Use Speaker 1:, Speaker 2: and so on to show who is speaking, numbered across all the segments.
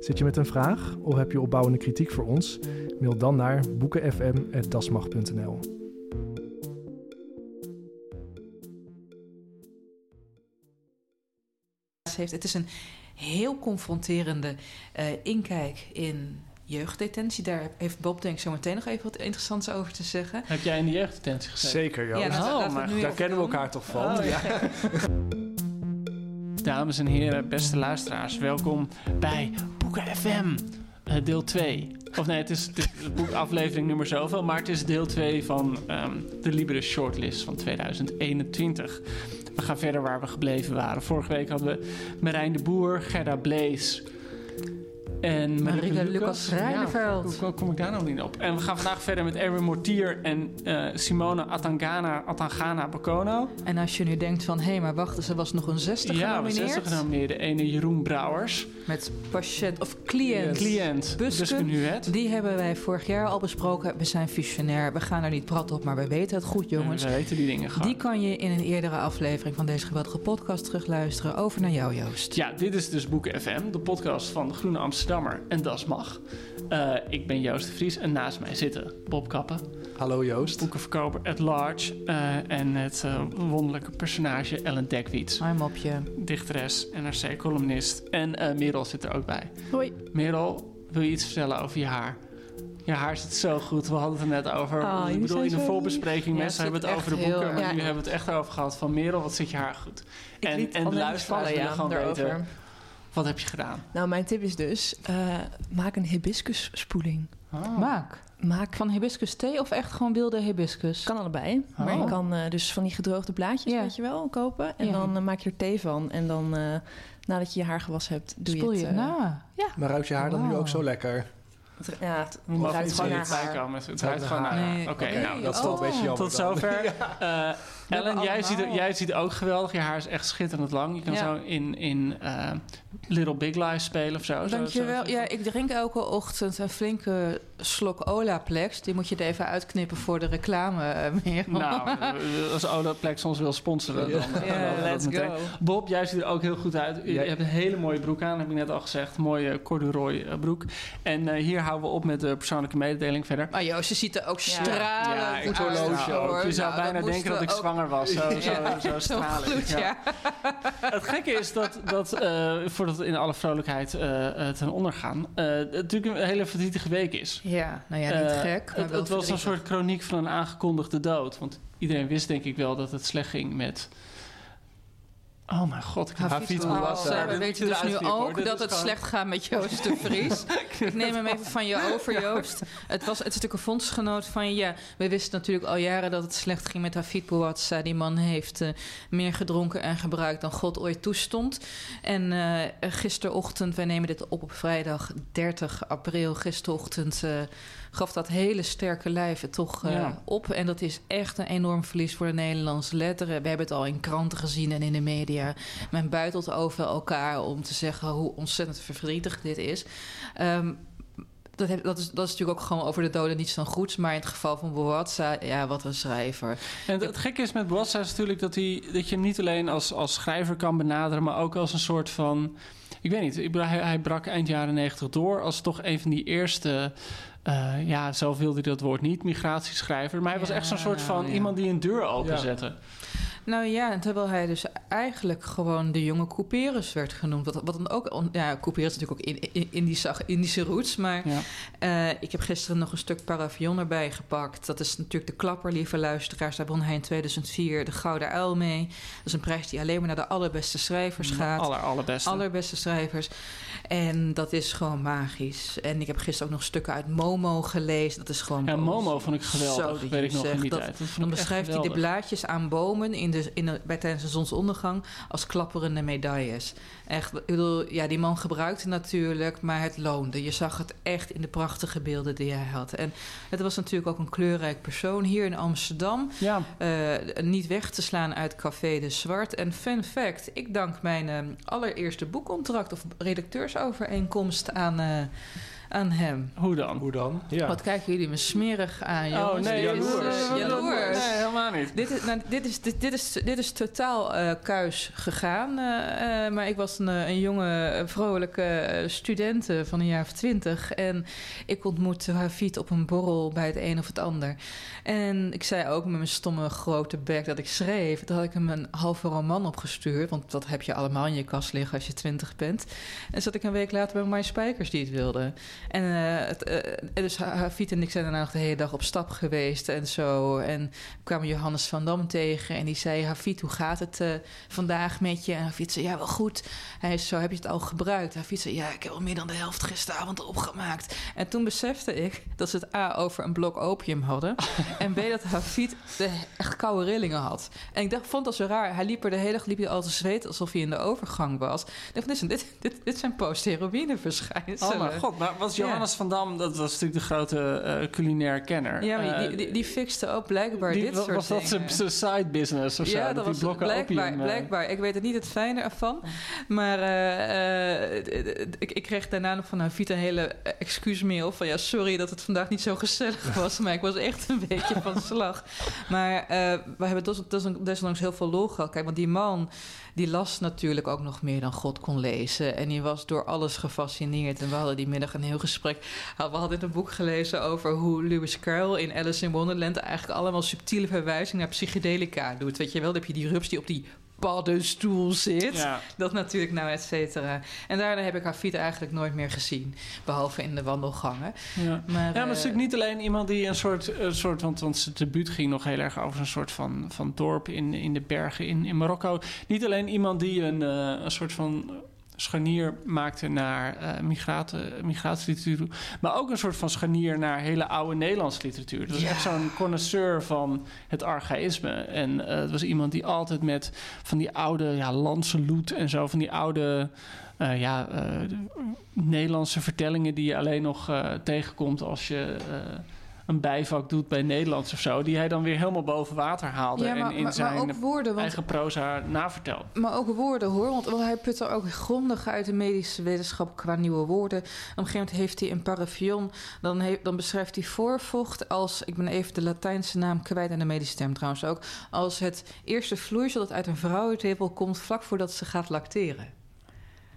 Speaker 1: Zit je met een vraag of heb je opbouwende kritiek voor ons? Mail dan naar boekenfm.dasmag.nl.
Speaker 2: heeft. Het is een heel confronterende uh, inkijk in jeugddetentie. Daar heeft Bob denk ik zo meteen nog even wat interessants over te zeggen.
Speaker 3: Heb jij in de jeugddetentie gezeten?
Speaker 1: Zeker, ja.
Speaker 2: Ja, nou,
Speaker 3: Oh, maar
Speaker 1: Daar kennen we elkaar toch van?
Speaker 3: Oh, ja. Dames en heren, beste luisteraars, welkom bij Boeken FM, eh, deel 2. Of nee, het is, het is boek aflevering nummer zoveel, maar het is deel 2 van ehm, de Libere Shortlist van 2021. We gaan verder waar we gebleven waren. Vorige week hadden we Marijn de Boer, Gerda Blees en
Speaker 2: Marika Lucas Rijneveld.
Speaker 3: Ja, hoe kom ik daar nou niet op? En we gaan vandaag verder met Erwin Mortier en eh, Simone Atangana, Atangana Bokono.
Speaker 2: En als je nu denkt van, hé, maar wacht, er was nog een 60
Speaker 3: Ja,
Speaker 2: genomineerd.
Speaker 3: 60 genomineerde. Ene Jeroen Brouwers.
Speaker 2: Met patiënt of cliënt.
Speaker 3: Cliënt.
Speaker 2: Buske
Speaker 3: Nuet.
Speaker 2: Die hebben wij vorig jaar al besproken. We zijn visionair. We gaan er niet prat op, maar we weten het goed, jongens.
Speaker 3: We weten die dingen gewoon.
Speaker 2: Die kan je in een eerdere aflevering van deze geweldige podcast terugluisteren. Over naar jou, Joost.
Speaker 3: Ja, dit is dus Boeken FM, de podcast van de Groene Amsterdammer en Das Mag. Eh, ik ben Joost de Vries en naast mij zitten Bob Kappen,
Speaker 1: Hallo Joost.
Speaker 3: boekenverkoper at large eh, en het eh, wonderlijke personage Ellen Dekwiets,
Speaker 2: Hoi, mopje.
Speaker 3: dichteres, NRC-columnist en eh Merel zit er ook bij.
Speaker 2: Hoi.
Speaker 3: Merel, wil je iets vertellen over je haar? Je haar zit zo goed. We hadden het er net over.
Speaker 4: Oh,
Speaker 3: ik bedoel, in volbespreking.
Speaker 2: Ja,
Speaker 3: Mensen
Speaker 2: het
Speaker 3: hebben het over de boeken.
Speaker 2: heel-
Speaker 3: Maar
Speaker 4: ja.
Speaker 3: nu hebben we het echt over gehad van Merel, wat zit je haar goed?
Speaker 4: Ik
Speaker 3: en en de
Speaker 4: al
Speaker 3: luisteraars willen
Speaker 4: ja,
Speaker 3: gewoon weten, wat heb je gedaan?
Speaker 4: Nou, mijn tip is dus, eh, maak een hibiscusspoeling.
Speaker 3: Oh.
Speaker 2: Maak.
Speaker 4: Maak
Speaker 2: Van hibiscus thee of echt gewoon wilde hibiscus?
Speaker 4: kan allebei, maar
Speaker 2: Oh.
Speaker 4: je kan eh, dus van die gedroogde blaadjes,
Speaker 2: Ja.
Speaker 4: weet je wel, kopen. En
Speaker 2: Ja.
Speaker 4: dan eh, maak je er thee van. En dan, eh, nadat je je haar gewassen hebt, doe
Speaker 2: Spoel
Speaker 4: je
Speaker 2: je
Speaker 4: het... eh,
Speaker 2: na.
Speaker 1: Maar ruikt je haar dan nu ook zo lekker?
Speaker 4: het- ja, het ruikt
Speaker 3: niet
Speaker 4: gewoon naar
Speaker 3: dichtbij
Speaker 4: haar.
Speaker 3: komen. Het ruikt gewoon
Speaker 1: naar
Speaker 2: haar.
Speaker 3: Oké, nou.
Speaker 1: Dat is toch een
Speaker 2: Oh.
Speaker 1: beetje jammer
Speaker 3: tot zover. Eh, Ellen, jij ziet, er, jij ziet ook geweldig. Je haar is echt schitterend lang. Je kan
Speaker 2: Ja.
Speaker 3: zo in, in eh, Little Big Lies spelen of zo.
Speaker 2: Dankjewel.
Speaker 3: zo-
Speaker 2: Ja, ik drink elke ochtend een flinke slok Olaplex. Die moet je er even uitknippen voor de reclame, eh, meer.
Speaker 3: Nou, eh, als Olaplex ons wil sponsoren, dan dan
Speaker 2: Ja,
Speaker 3: dat
Speaker 2: let's
Speaker 3: meteen.
Speaker 2: go.
Speaker 3: Bob, jij ziet er ook heel goed uit. Je
Speaker 1: Ja.
Speaker 3: hebt een hele mooie broek aan, heb ik net al gezegd. Mooie corduroy eh, broek. En eh, hier houden we op met de persoonlijke mededeling verder.
Speaker 2: Maar Joost, je ziet er ook
Speaker 4: Ja.
Speaker 2: stralend
Speaker 3: Ja,
Speaker 2: uit.
Speaker 3: goed horloge
Speaker 2: hoor.
Speaker 3: ook. Je zou
Speaker 2: Nou,
Speaker 3: bijna denken dat ik
Speaker 2: ook-
Speaker 3: zwanger was. Zo, zo,
Speaker 2: Ja,
Speaker 3: zo,
Speaker 2: zo
Speaker 3: stralend.
Speaker 2: gloed,
Speaker 3: Ja.
Speaker 2: ja.
Speaker 3: Het gekke is dat, dat eh, voordat we in alle vrolijkheid eh, eh, ten onder gaan, eh, het natuurlijk een hele verdrietige week is.
Speaker 2: Ja, nou ja, niet gek. Maar
Speaker 3: Het,
Speaker 2: wel
Speaker 3: het was een soort chroniek van een aangekondigde dood. Want iedereen wist denk ik wel dat het slecht ging met... Oh mijn god, ik heb
Speaker 2: Bouassa. We weten dus nu ook dat het
Speaker 3: gewoon-
Speaker 2: slecht gaat met Joost de Vries. Ik neem hem even van je over, Joost. Het, was, het is natuurlijk een fondsgenoot van je. Ja, we wisten natuurlijk al jaren dat het slecht ging met Hafid Bouassa. Die man heeft eh, meer gedronken en gebruikt dan God ooit toestond. En eh gisterochtend, wij nemen dit op op vrijdag 30 april. Gisterochtend eh, gaf dat hele sterke lijf het toch eh,
Speaker 3: Ja.
Speaker 2: op. En dat is echt een enorm verlies voor de Nederlandse letteren. We hebben het al in kranten gezien en in de media. Men buitelt over elkaar om te zeggen hoe ontzettend verdrietig dit is. Ehm, dat, heb- dat, is, dat is natuurlijk ook gewoon over de doden niets dan goeds. Maar in het geval van Boatza, ja, wat een schrijver.
Speaker 3: En het, het gekke is met Boassa is natuurlijk dat, hij, dat je hem niet alleen als, als schrijver kan benaderen, maar ook als een soort van. Ik weet niet, hij, hij brak eind jaren negentig door als toch een van die eerste. Eh, ja, zelf wilde hij dat woord niet, migratieschrijver. Maar hij was echt zo'n soort van
Speaker 2: ja.
Speaker 3: iemand die een deur openzette.
Speaker 2: Nou ja, en terwijl hij dus eigenlijk gewoon de jonge Couperus werd genoemd. Wat, wat dan ook... on- Ja, Couperus is natuurlijk ook in, in, Indische, Indische roots. Maar
Speaker 3: Ja.
Speaker 2: eh, ik heb gisteren nog een stuk Paravion erbij gepakt. Dat is natuurlijk de klapper, lieve luisteraars. Daar won hij in 2004 de Gouden Uil mee. Dat is een prijs die alleen maar naar de allerbeste schrijvers gaat.
Speaker 3: Aller, allerbeste.
Speaker 2: Allerbeste schrijvers. En dat is gewoon magisch. En ik heb gisteren ook nog stukken uit Momo gelezen. Dat is gewoon...
Speaker 3: Ja,
Speaker 2: poëzie.
Speaker 3: Momo vond ik geweldig,
Speaker 2: Zo,
Speaker 3: weet ik nog in die
Speaker 2: dat-
Speaker 3: tijd. Dat
Speaker 2: Dan beschrijft hij de blaadjes aan bomen in de, in de, bij, tijdens de zonsondergang als klapperende medailles. Echt, ik bedoel, ja, die man gebruikte natuurlijk, maar het loonde. Je zag het echt in de prachtige beelden die hij had. En het was natuurlijk ook een kleurrijk persoon hier in Amsterdam.
Speaker 3: Ja,
Speaker 2: Eh, niet weg te slaan uit Café de Zwart. En fun fact, ik dank mijn eh, allereerste boekcontract of redacteursovereenkomst aan, eh, aan hem.
Speaker 3: hoe dan?
Speaker 1: Hoe dan? Ja.
Speaker 2: Wat kijken jullie me smerig aan, jongens?
Speaker 3: oh nee,
Speaker 2: is, eh, jaloers.
Speaker 3: Nee, helemaal niet.
Speaker 2: Dit is, nou, dit, is, dit, dit is, dit is totaal eh, kuis gegaan. eh, eh, maar ik was een, eh, een jonge, vrolijke student eh, van een jaar of twintig. En ik ontmoette Hafid op een borrel bij het een of het ander. En ik zei ook met mijn stomme grote bek dat ik schreef. Toen had ik hem een halve roman opgestuurd. Want dat heb je allemaal in je kast liggen als je twintig bent. En zat ik een week later bij mijn Spijkers die het wilde. En eh, het, eh, dus Ha- Hafid en ik zijn daarna nog de hele dag op stap geweest en zo. En kwamen Johannes van Dam tegen en die zei... Hafid, hoe gaat het eh, vandaag met je? En Hafid zei, ja, wel goed. Hij is zo, heb je het al gebruikt? Hafid zei, ja, ik heb al meer dan de helft gisteravond opgemaakt. En toen besefte ik dat ze het A over een blok opium hadden... en B dat Hafid de echt koude rillingen had. En ik dacht, vond dat zo raar. Hij liep er de hele dag liep hij al te zweten alsof hij in de overgang was. Ik dacht, dit, zijn- dit, dit, dit zijn post-heroïne verschijnselen.
Speaker 3: Oh mijn god, maar was Johannes van Dam, dat was natuurlijk de grote eh, culinair kenner.
Speaker 2: Ja, maar die,
Speaker 3: Eh,
Speaker 2: die, die fixte ook blijkbaar
Speaker 3: die-
Speaker 2: dit
Speaker 3: was,
Speaker 2: soort
Speaker 3: was dat
Speaker 2: dingen.
Speaker 3: zijn- side business of zo?
Speaker 2: ja, dat was
Speaker 3: blokken
Speaker 2: blijkbaar,
Speaker 3: opium, eh,
Speaker 2: blijkbaar. Ik weet het niet het fijne ervan. Maar eh, eh, ik, ik kreeg daarna nog van een hele excuusmail van... ja, sorry dat het vandaag niet zo gezellig was... maar ik was echt een beetje van slag. Maar eh, we hebben des- des- desondanks heel veel lol gehad. Kijk, want die man die las natuurlijk ook nog meer dan God kon lezen. En die was door alles gefascineerd. En we hadden die middag een heel gesprek. We hadden een boek gelezen over hoe Lewis Carroll in Alice in Wonderland... eigenlijk allemaal subtiele verwijzingen naar psychedelica doet. Weet je wel, dan heb je die rups die op die paddenstoel zit.
Speaker 3: Ja.
Speaker 2: Dat natuurlijk, nou, et cetera. En daarna heb ik Hafid eigenlijk nooit meer gezien. Behalve in de wandelgangen.
Speaker 3: Ja.
Speaker 2: Maar,
Speaker 3: Ja, maar is
Speaker 2: eh,
Speaker 3: natuurlijk niet alleen iemand die een soort, een soort want, want zijn debuut ging nog heel erg over een soort van, van dorp in, in de bergen in, in Marokko. Niet alleen iemand die een, eh, een soort van scharnier maakte naar eh migrate, migratieliteratuur, maar ook een soort van scharnier naar hele oude Nederlandse literatuur. Dat was
Speaker 2: Ja.
Speaker 3: echt zo'n connoisseur van het archaïsme. En eh, het was iemand die altijd met van die oude ja, Lanseloet en zo, van die oude eh, ja, Nederlandse vertellingen die je alleen nog tegenkomt als je een bijvak doet bij Nederlands of zo, die hij dan weer helemaal boven water haalde
Speaker 2: ja, maar,
Speaker 3: en in
Speaker 2: maar,
Speaker 3: zijn
Speaker 2: maar woorden, want
Speaker 3: eigen proza navertelt.
Speaker 2: Maar ook woorden hoor, want, want hij put er ook grondig uit de medische wetenschap qua nieuwe woorden. Op een gegeven moment heeft hij een parafion, dan, heeft, dan beschrijft hij voorvocht als, ik ben even de Latijnse naam kwijt en de medische term trouwens ook, als het eerste vloeisel dat uit een vrouwentepel komt vlak voordat ze gaat lacteren.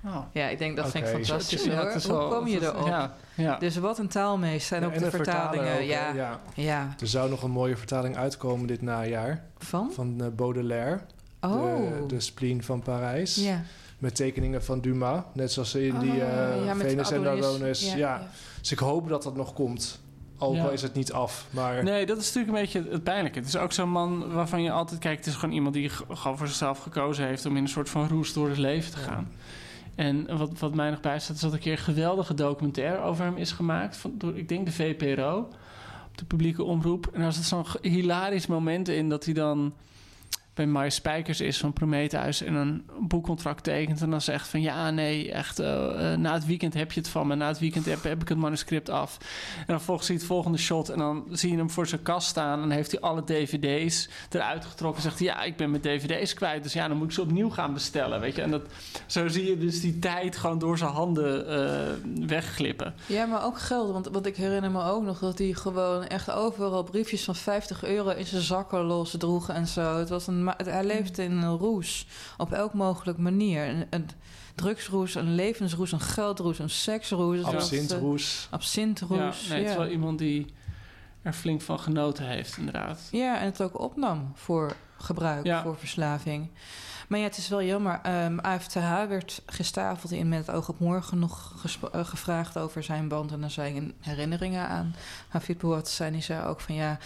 Speaker 3: Oh.
Speaker 2: Ja, ik denk dat vind ik fantastisch
Speaker 3: Ja,
Speaker 2: hoor. Hoe kom je erop?
Speaker 3: Ja, ja.
Speaker 2: Dus wat een taalmeester en ook
Speaker 1: en
Speaker 2: de vertalingen.
Speaker 1: ook,
Speaker 2: ja,
Speaker 1: ja.
Speaker 2: ja.
Speaker 1: Er zou nog een mooie vertaling uitkomen dit najaar.
Speaker 2: Van?
Speaker 1: Van eh, Baudelaire.
Speaker 2: Oh.
Speaker 1: De, de spleen van Parijs.
Speaker 2: ja.
Speaker 1: Met tekeningen van Dumas. Net zoals in die
Speaker 2: Oh,
Speaker 1: eh, Venus en
Speaker 2: Adonis.
Speaker 1: Ja,
Speaker 2: Ja, ja.
Speaker 1: Dus ik hoop dat dat nog komt. Ook
Speaker 3: Ja.
Speaker 1: al is het niet af. Maar
Speaker 3: Nee, dat is natuurlijk een beetje het pijnlijke. Het is ook zo'n man waarvan je altijd kijkt... het is gewoon iemand die gewoon voor zichzelf gekozen heeft... om in een soort van roes door het leven te gaan. En wat, wat mij nog bijstaat is dat er een keer een geweldige documentaire over hem is gemaakt. Van, door, ik denk de VPRO, op de publieke omroep. En daar zit zo'n hilarisch moment in dat hij dan bij Maya Spijkers is van Prometheus en een boekcontract tekent. En dan zegt van ja, nee, echt, eh, eh, na het weekend heb je het van me. Na het weekend heb, heb ik het manuscript af. En dan volgens zie je het volgende shot en dan zie je hem voor zijn kast staan. En dan heeft hij alle dvd's eruit getrokken. En zegt hij, ja, ik ben mijn dvd's kwijt. Dus ja, dan moet ik ze opnieuw gaan bestellen, weet je. En dat, zo zie je dus die tijd gewoon door zijn handen eh, wegglippen.
Speaker 2: Ja, maar ook geld. Want, want ik herinner me ook nog dat hij gewoon echt overal briefjes van 50 euro in zijn zakken los droeg en zo. Het was een, ma- hij leefde in een roes. Op elk mogelijk manier. Een, een drugsroes, een levensroes, een geldroes, een seksroes. Was, eh,
Speaker 1: absintroes.
Speaker 2: Absintroes.
Speaker 3: Ja, nee, het is
Speaker 2: ja.
Speaker 3: wel iemand die er flink van genoten heeft, inderdaad.
Speaker 2: Ja, en het ook opnam voor gebruik,
Speaker 3: Ja.
Speaker 2: voor verslaving. Maar ja, het is wel jammer. Ehm AFTH werd gisteravond in Met het oog op morgen nog eh, gevraagd over zijn band. En dan zijn herinneringen aan Hafid Bouatzani. Die zei ook van ja,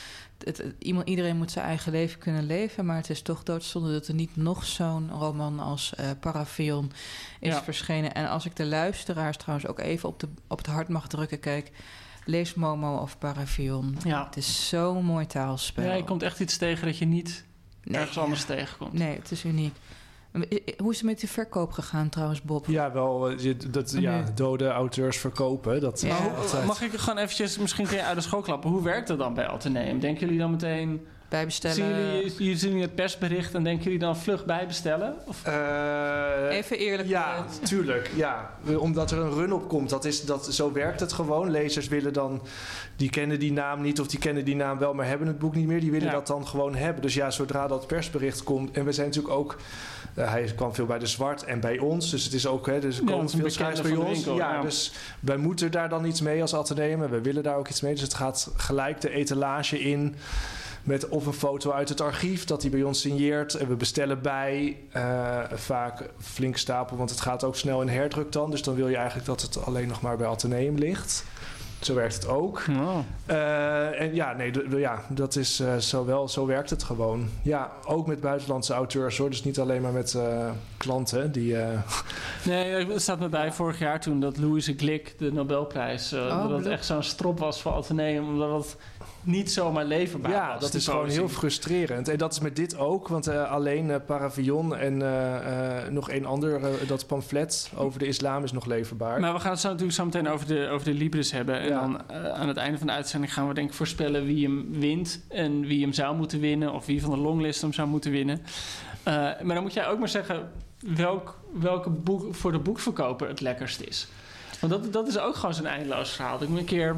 Speaker 2: het, het- iemand, iedereen moet zijn eigen leven kunnen leven. Maar het is toch doodzonde dat er niet nog zo'n roman als eh Parafion is
Speaker 3: Ja.
Speaker 2: verschenen. En als ik de luisteraars trouwens ook even op, de, op het hart mag drukken, kijk... Lees Momo of Parafion.
Speaker 3: Ja.
Speaker 2: Het is zo'n mooi taalspel.
Speaker 3: Ja, je komt echt iets tegen dat je niet
Speaker 2: Nee,
Speaker 3: ergens
Speaker 2: ja.
Speaker 3: anders tegenkomt.
Speaker 2: Nee, het is uniek. Hoe is het met de verkoop gegaan trouwens, Bob?
Speaker 5: Ja, wel eh, dat, ja, dode auteurs verkopen. Dat,
Speaker 2: Ja.
Speaker 3: hoe- mag ik er gewoon eventjes, misschien kun je uit de school klappen. Hoe werkt dat dan bij Atheneum? Denken jullie dan meteen...
Speaker 2: Bijbestellen.
Speaker 3: Zien jullie, jullie zien het persbericht en denken jullie dan vlug bijbestellen? Of,
Speaker 5: Eh,
Speaker 2: Even eerlijk.
Speaker 5: Ja,
Speaker 2: eh,
Speaker 5: tuurlijk. Ja. Omdat er een run op komt. Dat is, dat, zo werkt het gewoon. Lezers willen dan... Die kennen die naam niet of die kennen die naam wel... maar hebben het boek niet meer. Die willen
Speaker 3: Ja.
Speaker 5: dat dan gewoon hebben. Dus ja, zodra dat persbericht komt... En we zijn natuurlijk ook... eh, hij kwam veel bij de Zwart en bij ons. Dus het is ook... Hè, dus er
Speaker 3: Ja, een
Speaker 5: veel schrijvers bij ons.
Speaker 3: winkel,
Speaker 5: ja,
Speaker 3: ja.
Speaker 5: dus wij moeten daar dan iets mee als Atheneum. En we willen daar ook iets mee. Dus het gaat gelijk de etalage in... Met of een foto uit het archief dat hij bij ons signeert. En we bestellen bij. eh, vaak flink stapel, want het gaat ook snel in herdruk dan. Dus dan wil je eigenlijk dat het alleen nog maar bij Atheneum ligt. Zo werkt het ook.
Speaker 3: Oh.
Speaker 5: Eh, en ja, nee, ja, dat is eh, zo wel, zo werkt het gewoon. Ja, ook met buitenlandse auteurs hoor. Dus niet alleen maar met eh, klanten die. eh,
Speaker 3: Nee, het staat me bij vorig jaar toen dat Louise Glick de Nobelprijs... eh,
Speaker 2: Oh,
Speaker 3: dat het echt zo'n strop was voor Atheneum. Omdat het niet zomaar leverbaar was.
Speaker 5: ja, dat is gewoon heel frustrerend. En dat is met dit ook, want eh, alleen eh, Paravion en eh, eh, nog één ander, dat pamflet over de islam is nog leverbaar.
Speaker 3: Maar we gaan het zo natuurlijk zo meteen over de, over de Libris hebben. En
Speaker 5: Ja.
Speaker 3: dan aan het einde van de uitzending gaan we denk ik voorspellen wie hem wint. En wie hem zou moeten winnen. Of wie van de longlist hem zou moeten winnen. Eh, maar dan moet jij ook maar zeggen welk, welke boek voor de boekverkoper het lekkerst is. Want dat, dat is ook gewoon zo'n eindeloos verhaal. Ik moet een keer...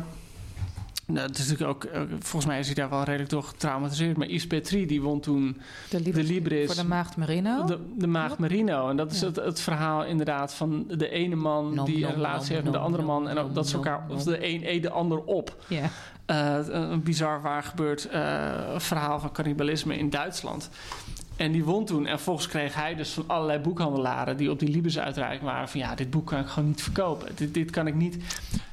Speaker 3: Nou, het is natuurlijk ook, eh, volgens mij is hij daar wel redelijk door getraumatiseerd. Maar Yves Petrie, die won toen
Speaker 2: de, Libris,
Speaker 3: de Libris.
Speaker 2: Voor de Maagd Merino.
Speaker 3: De, de Maagd Merino. En dat is
Speaker 2: Ja.
Speaker 3: het, het verhaal inderdaad van de ene man
Speaker 2: Nom,
Speaker 3: die een relatie
Speaker 2: nom,
Speaker 3: heeft met de andere man. En ook dat ze elkaar, of de een eet de ander op.
Speaker 2: Ja.
Speaker 3: Eh, een bizar waar gebeurd eh, verhaal van cannibalisme in Duitsland. En die won toen. En volgens kreeg hij dus van allerlei boekhandelaren die op die Libes uitreiking waren. Van ja, dit boek kan ik gewoon niet verkopen. Dit, dit kan ik niet.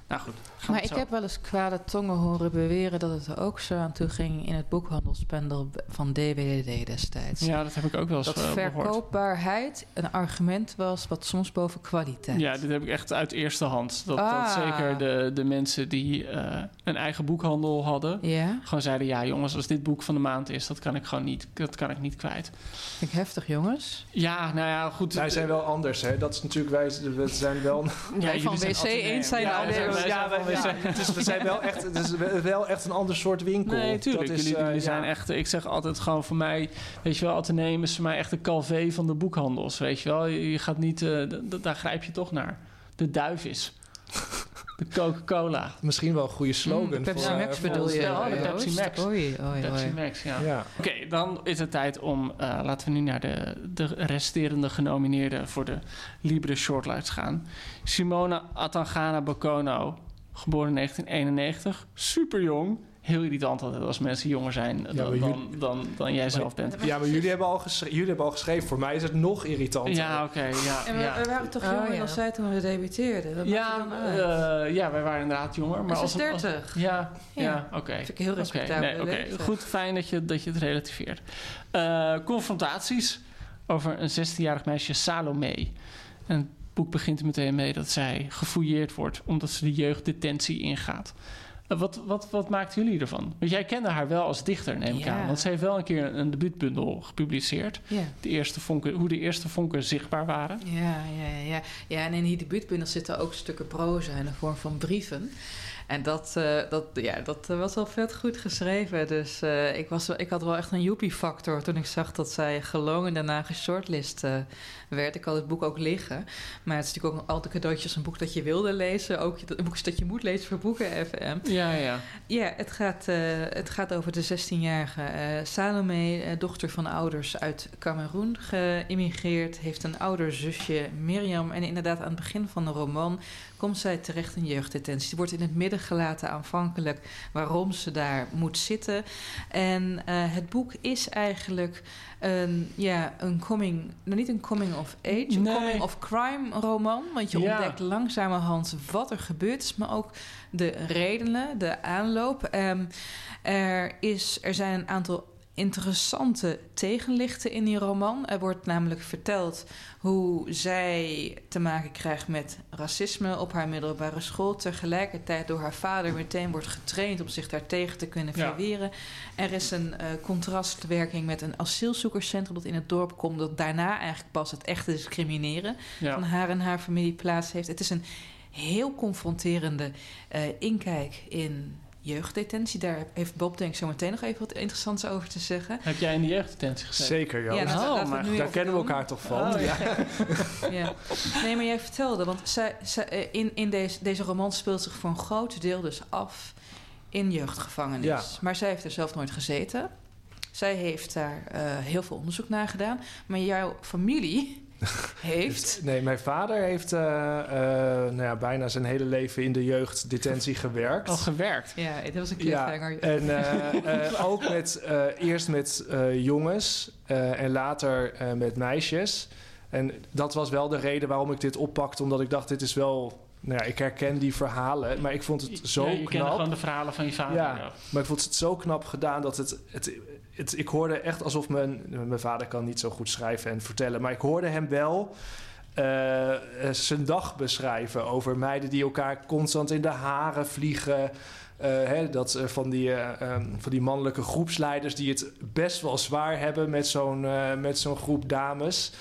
Speaker 3: Nou goed.
Speaker 2: Maar ik
Speaker 3: zo-
Speaker 2: heb wel eens kwade tongen horen beweren dat het er ook zo aan toe ging in het boekhandelspendel van DWDD destijds.
Speaker 3: Ja, dat heb ik ook wel eens
Speaker 2: dat
Speaker 3: eh, gehoord.
Speaker 2: verkoopbaarheid een argument was wat soms boven kwaliteit.
Speaker 3: Ja, dit heb ik echt uit eerste hand. Dat, dat
Speaker 2: Ah.
Speaker 3: zeker de, de mensen die eh, een eigen boekhandel hadden...
Speaker 2: Ja,
Speaker 3: gewoon zeiden... ja jongens, als dit boek van de maand is... dat kan ik gewoon niet, dat kan ik niet kwijt.
Speaker 2: vind ik heftig, jongens.
Speaker 3: Ja, nou ja, goed.
Speaker 5: wij zijn wel anders, hè? Dat is natuurlijk, wij we zijn wel.
Speaker 3: ja,
Speaker 2: van WC eens zijn
Speaker 3: ja,
Speaker 2: anders.
Speaker 3: Wij
Speaker 5: ja,
Speaker 3: wij zijn
Speaker 5: dus we zijn wel echt, het is wel echt een ander soort winkel.
Speaker 3: Nee, tuurlijk.
Speaker 5: Dat is,
Speaker 3: jullie
Speaker 5: eh,
Speaker 3: jullie
Speaker 5: ja.
Speaker 3: zijn echt... Ik zeg altijd gewoon voor mij... Weet je wel, Atheneum is voor mij echt de calvé van de boekhandels. Weet je wel. Je, gaat niet... eh, daar grijp je toch naar. De duivis. De Coca-Cola.
Speaker 5: Misschien wel een goede slogan.
Speaker 2: Mm, Pepsi
Speaker 5: voor, eh,
Speaker 2: Max bedoel je?
Speaker 3: Ja, de
Speaker 2: Joost?
Speaker 3: Pepsi Max.
Speaker 2: Oei, oei,
Speaker 3: Pepsi. Max, ja.
Speaker 5: Ja.
Speaker 3: Oké, dan is het tijd om, eh, laten we nu naar de, de resterende genomineerden voor de Libre Shortlist gaan. Simona Atangana Bokono, geboren in 1991, super jong. Heel irritant altijd als mensen jonger zijn dan, dan, dan, dan jij zelf bent.
Speaker 5: Ja, maar jullie hebben, al geschreven, jullie hebben al geschreven. Voor mij is het nog irritanter.
Speaker 3: Ja, oké. ja,
Speaker 2: En we,
Speaker 3: ja.
Speaker 2: we waren toch
Speaker 4: Oh,
Speaker 2: jonger
Speaker 4: ja.
Speaker 2: dan zij toen we debuteerden. Wat
Speaker 3: Ja, eh, ja, wij waren inderdaad jonger. Maar als
Speaker 2: is
Speaker 3: het- als-
Speaker 2: 30.
Speaker 3: ja, ja,
Speaker 2: Ja.
Speaker 3: oké.
Speaker 2: Vind ik heel
Speaker 3: nee, oké.
Speaker 2: leeftijd.
Speaker 3: Goed, fijn dat je, dat je het relativeert. Eh, confrontaties over een 16-jarig meisje, Salome. En het boek begint er meteen mee dat zij gefouilleerd wordt... omdat ze de jeugddetentie ingaat. Wat, wat, wat maakten jullie ervan? Want jij kende haar wel als dichter, neem ik
Speaker 2: Ja.
Speaker 3: aan. Want ze heeft wel een keer een debuutbundel gepubliceerd.
Speaker 2: Ja.
Speaker 3: De eerste vonken, hoe de eerste vonken zichtbaar waren.
Speaker 2: Ja, ja, ja. ja, en in die debuutbundel zitten ook stukken proza in de vorm van brieven. En dat, eh, dat, ja, dat eh, was wel vet goed geschreven. Dus eh, ik, was, ik had wel echt een joepie-factor toen ik zag dat zij gelogen en daarna geshortlist werd. Ik had het boek ook liggen. Maar het is natuurlijk ook altijd cadeautjes een boek dat je wilde lezen. Ook een boek dat je moet lezen voor Boeken FM.
Speaker 3: Ja, ja.
Speaker 2: Ja, het gaat, eh, het gaat over de 16-jarige eh, Salome, eh, dochter van ouders uit Cameroen, geïmmigreerd. Heeft een ouder zusje, Mirjam. En inderdaad, aan het begin van de roman komt zij terecht in jeugddetentie. Ze wordt in het midden gelaten aanvankelijk waarom ze daar moet zitten. En het boek is eigenlijk een, ja, een coming, nou niet een coming of age, een
Speaker 3: Nee.
Speaker 2: coming of crime roman. Want je
Speaker 3: Ja.
Speaker 2: ontdekt langzamerhand wat er gebeurd is, maar ook de redenen, de aanloop. Ehm, er, is, er zijn een aantal interessante tegenlichten in die roman. Er wordt namelijk verteld hoe zij te maken krijgt met racisme op haar middelbare school. Tegelijkertijd door haar vader meteen wordt getraind om zich daartegen te kunnen
Speaker 3: Ja.
Speaker 2: verweren. Er is een eh, contrastwerking met een asielzoekerscentrum dat in het dorp komt. Dat daarna eigenlijk pas het echte discrimineren
Speaker 3: Ja.
Speaker 2: van haar en haar familie plaats heeft. Het is een heel confronterende eh, inkijk in jeugddetentie. Daar heeft Bob denk ik zo meteen nog even wat interessants over te zeggen.
Speaker 3: Heb jij in de jeugddetentie gezeten?
Speaker 5: Zeker, Joost.
Speaker 2: Ja,
Speaker 3: Oh, maar
Speaker 5: Daar kennen we elkaar toch van?
Speaker 3: Oh, ja.
Speaker 2: Ja. Nee, maar jij vertelde, want zij, zij, eh, in, in deze, deze roman speelt zich voor een groot deel dus af in jeugdgevangenis.
Speaker 5: Ja.
Speaker 2: Maar zij heeft er zelf nooit gezeten. Zij heeft daar eh, heel veel onderzoek naar gedaan. Maar jouw familie heeft...
Speaker 5: Nee, mijn vader heeft eh, eh, nou ja, bijna zijn hele leven in de jeugddetentie gewerkt.
Speaker 3: Al gewerkt.
Speaker 2: Ja, dat was een
Speaker 5: Ja,
Speaker 2: cliffhanger.
Speaker 5: en eh, eh, ook met, eh, eerst met eh, jongens eh, en later eh, met meisjes. En dat was wel de reden waarom ik dit oppakte, omdat ik dacht, dit is wel... Nou ja, ik herken die verhalen, maar ik vond het zo
Speaker 3: ja, je
Speaker 5: knap.
Speaker 3: gewoon de verhalen van je vader.
Speaker 5: Ja,
Speaker 3: ja.
Speaker 5: maar ik vond het zo knap gedaan dat het, het, het... Ik hoorde echt alsof mijn... Mijn vader kan niet zo goed schrijven en vertellen... maar ik hoorde hem wel eh, zijn dag beschrijven... over meiden die elkaar constant in de haren vliegen... Eh, hè, dat van, die, eh, ehm, van die mannelijke groepsleiders die het best wel zwaar hebben met zo'n met zo'n groep dames.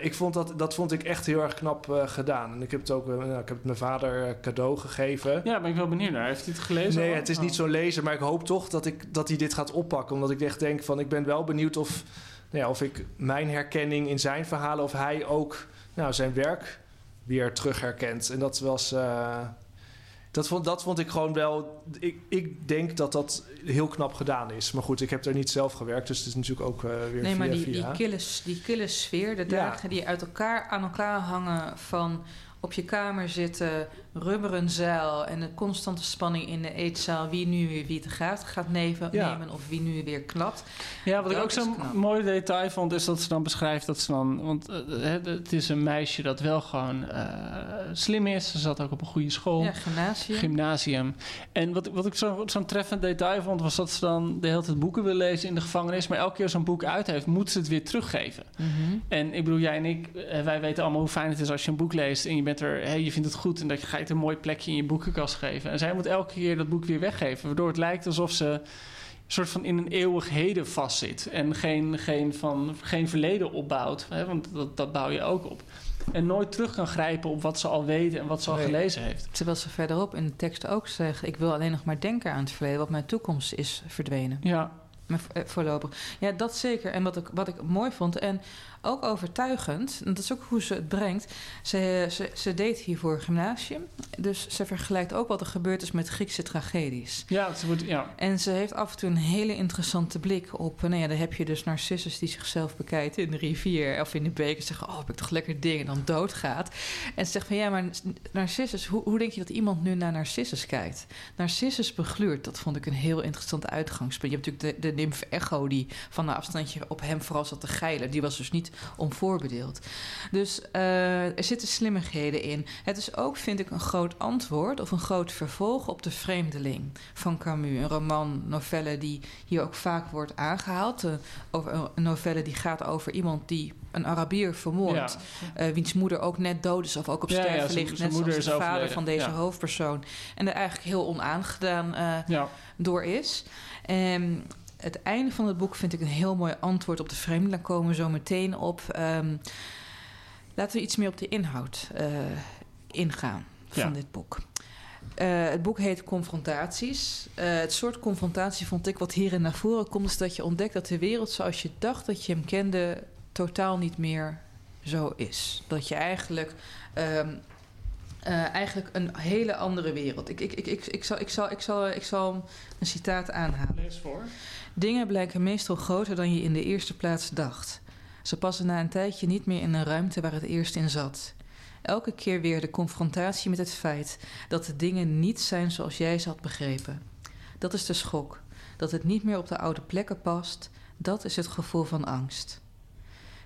Speaker 5: Ik vond dat, dat vond ik echt heel erg knap gedaan. En ik heb het ook nou, ik heb het mijn vader cadeau gegeven.
Speaker 3: Ja, ben ik wel benieuwd naar. Heeft hij het gelezen?
Speaker 5: Nee,
Speaker 3: al?
Speaker 5: het is
Speaker 3: Oh.
Speaker 5: niet zo'n lezer, maar ik hoop toch dat, ik, dat hij dit gaat oppakken. Omdat ik echt denk van, ik ben wel benieuwd of, nou ja, of ik mijn herkenning in zijn verhalen... of hij ook nou, zijn werk weer terug herkent. En dat was... eh, dat vond, dat vond ik gewoon wel... Ik, ik denk dat dat heel knap gedaan is. Maar goed, ik heb er niet zelf gewerkt. Dus het is natuurlijk ook eh, weer
Speaker 2: Nee,
Speaker 5: via
Speaker 2: maar die, die,
Speaker 5: via.
Speaker 2: kille, die kille sfeer, de
Speaker 5: Ja.
Speaker 2: dagen die uit elkaar aan elkaar hangen van op je kamer zitten, rubberen zeil en de constante spanning in de eetzaal, wie nu weer wie te gaat gaat nemen,
Speaker 5: Ja.
Speaker 2: nemen of wie nu weer klapt.
Speaker 3: Ja, wat ik ook zo'n mooi detail vond, is dat ze dan beschrijft dat ze dan. Want eh, het het is een meisje dat wel gewoon eh, slim is. Ze zat ook op een goede school.
Speaker 2: Ja, gymnasium.
Speaker 3: Gymnasium. En wat, wat ik zo- zo'n treffend detail vond, was dat ze dan de hele tijd boeken wil lezen in de gevangenis. Maar elke keer zo'n boek uit heeft, moet ze het weer teruggeven.
Speaker 2: Mhm.
Speaker 3: En ik bedoel, jij en ik, eh, wij weten allemaal hoe fijn het is als je een boek leest en je bent er, hè, je vindt het goed en dat je ga je het een mooi plekje in je boekenkast geven. En zij moet elke keer dat boek weer weggeven, waardoor het lijkt alsof ze een soort van in een eeuwig heden vastzit en geen, geen, van, geen verleden opbouwt, hè, want dat, dat bouw je ook op. En nooit terug kan grijpen op wat ze al weet en wat ze al
Speaker 5: Nee.
Speaker 3: gelezen heeft.
Speaker 2: Terwijl ze verderop in de tekst ook zeggen: Ik wil alleen nog maar denken aan het verleden, wat mijn toekomst is verdwenen.
Speaker 3: Ja,
Speaker 2: Maar eh, voorlopig. Ja, dat zeker. En wat ik, wat ik mooi vond. En ook overtuigend. En dat is ook hoe ze het brengt. Ze, ze, ze deed hiervoor gymnasium. Dus ze vergelijkt ook wat er gebeurd is met Griekse tragedies.
Speaker 3: ja, ze wordt, ja.
Speaker 2: En ze heeft af en toe een hele interessante blik op... Nou ja, dan heb je dus Narcissus die zichzelf bekijkt in de rivier... of in de beek en zegt... oh, heb ik toch lekker ding en dan doodgaat. En ze zegt van... ja, maar Narcissus... hoe, hoe denk je dat iemand nu naar Narcissus kijkt? Narcissus begluurt, dat vond ik een heel interessant uitgangspunt. Je hebt natuurlijk de, de nymf Echo... die van een afstandje op hem vooral zat te geilen. Die was dus niet onvoorbedeeld. Dus eh, er zitten slimmigheden in. Het is ook, vind ik, een groot antwoord... of een groot vervolg op De Vreemdeling van Camus. Een roman, novelle die hier ook vaak wordt aangehaald. Eh, over, een novelle die gaat over iemand die een Arabier vermoordt.
Speaker 3: Ja.
Speaker 2: eh, wiens moeder ook net dood is of ook op
Speaker 3: Ja,
Speaker 2: sterven ligt.
Speaker 3: zijn
Speaker 2: Net
Speaker 3: moeder
Speaker 2: zoals de vader
Speaker 3: overleden.
Speaker 2: van deze hoofdpersoon. En er eigenlijk heel onaangedaan
Speaker 3: ja.
Speaker 2: door is. En het einde van het boek vind ik een heel mooi antwoord op de vreemdeling. Daar komen we zo meteen op. Ehm, laten we iets meer op de inhoud eh, ingaan van
Speaker 3: Ja.
Speaker 2: dit boek. Eh, het boek heet Confrontaties. Eh, het soort confrontatie vond ik wat hierin naar voren komt... is dat je ontdekt dat de wereld zoals je dacht dat je hem kende... totaal niet meer zo is. Dat je eigenlijk... ehm, eh, eigenlijk een hele andere wereld. Ik, ik, ik, ik, ik, zal, ik, zal, ik, zal, ik zal een citaat aanhalen.
Speaker 3: Lees voor.
Speaker 2: Dingen blijken meestal groter dan je in de eerste plaats dacht. Ze passen na een tijdje niet meer in een ruimte waar het eerst in zat. Elke keer weer de confrontatie met het feit dat de dingen niet zijn zoals jij ze had begrepen. Dat is de schok. Dat het niet meer op de oude plekken past, dat is het gevoel van angst.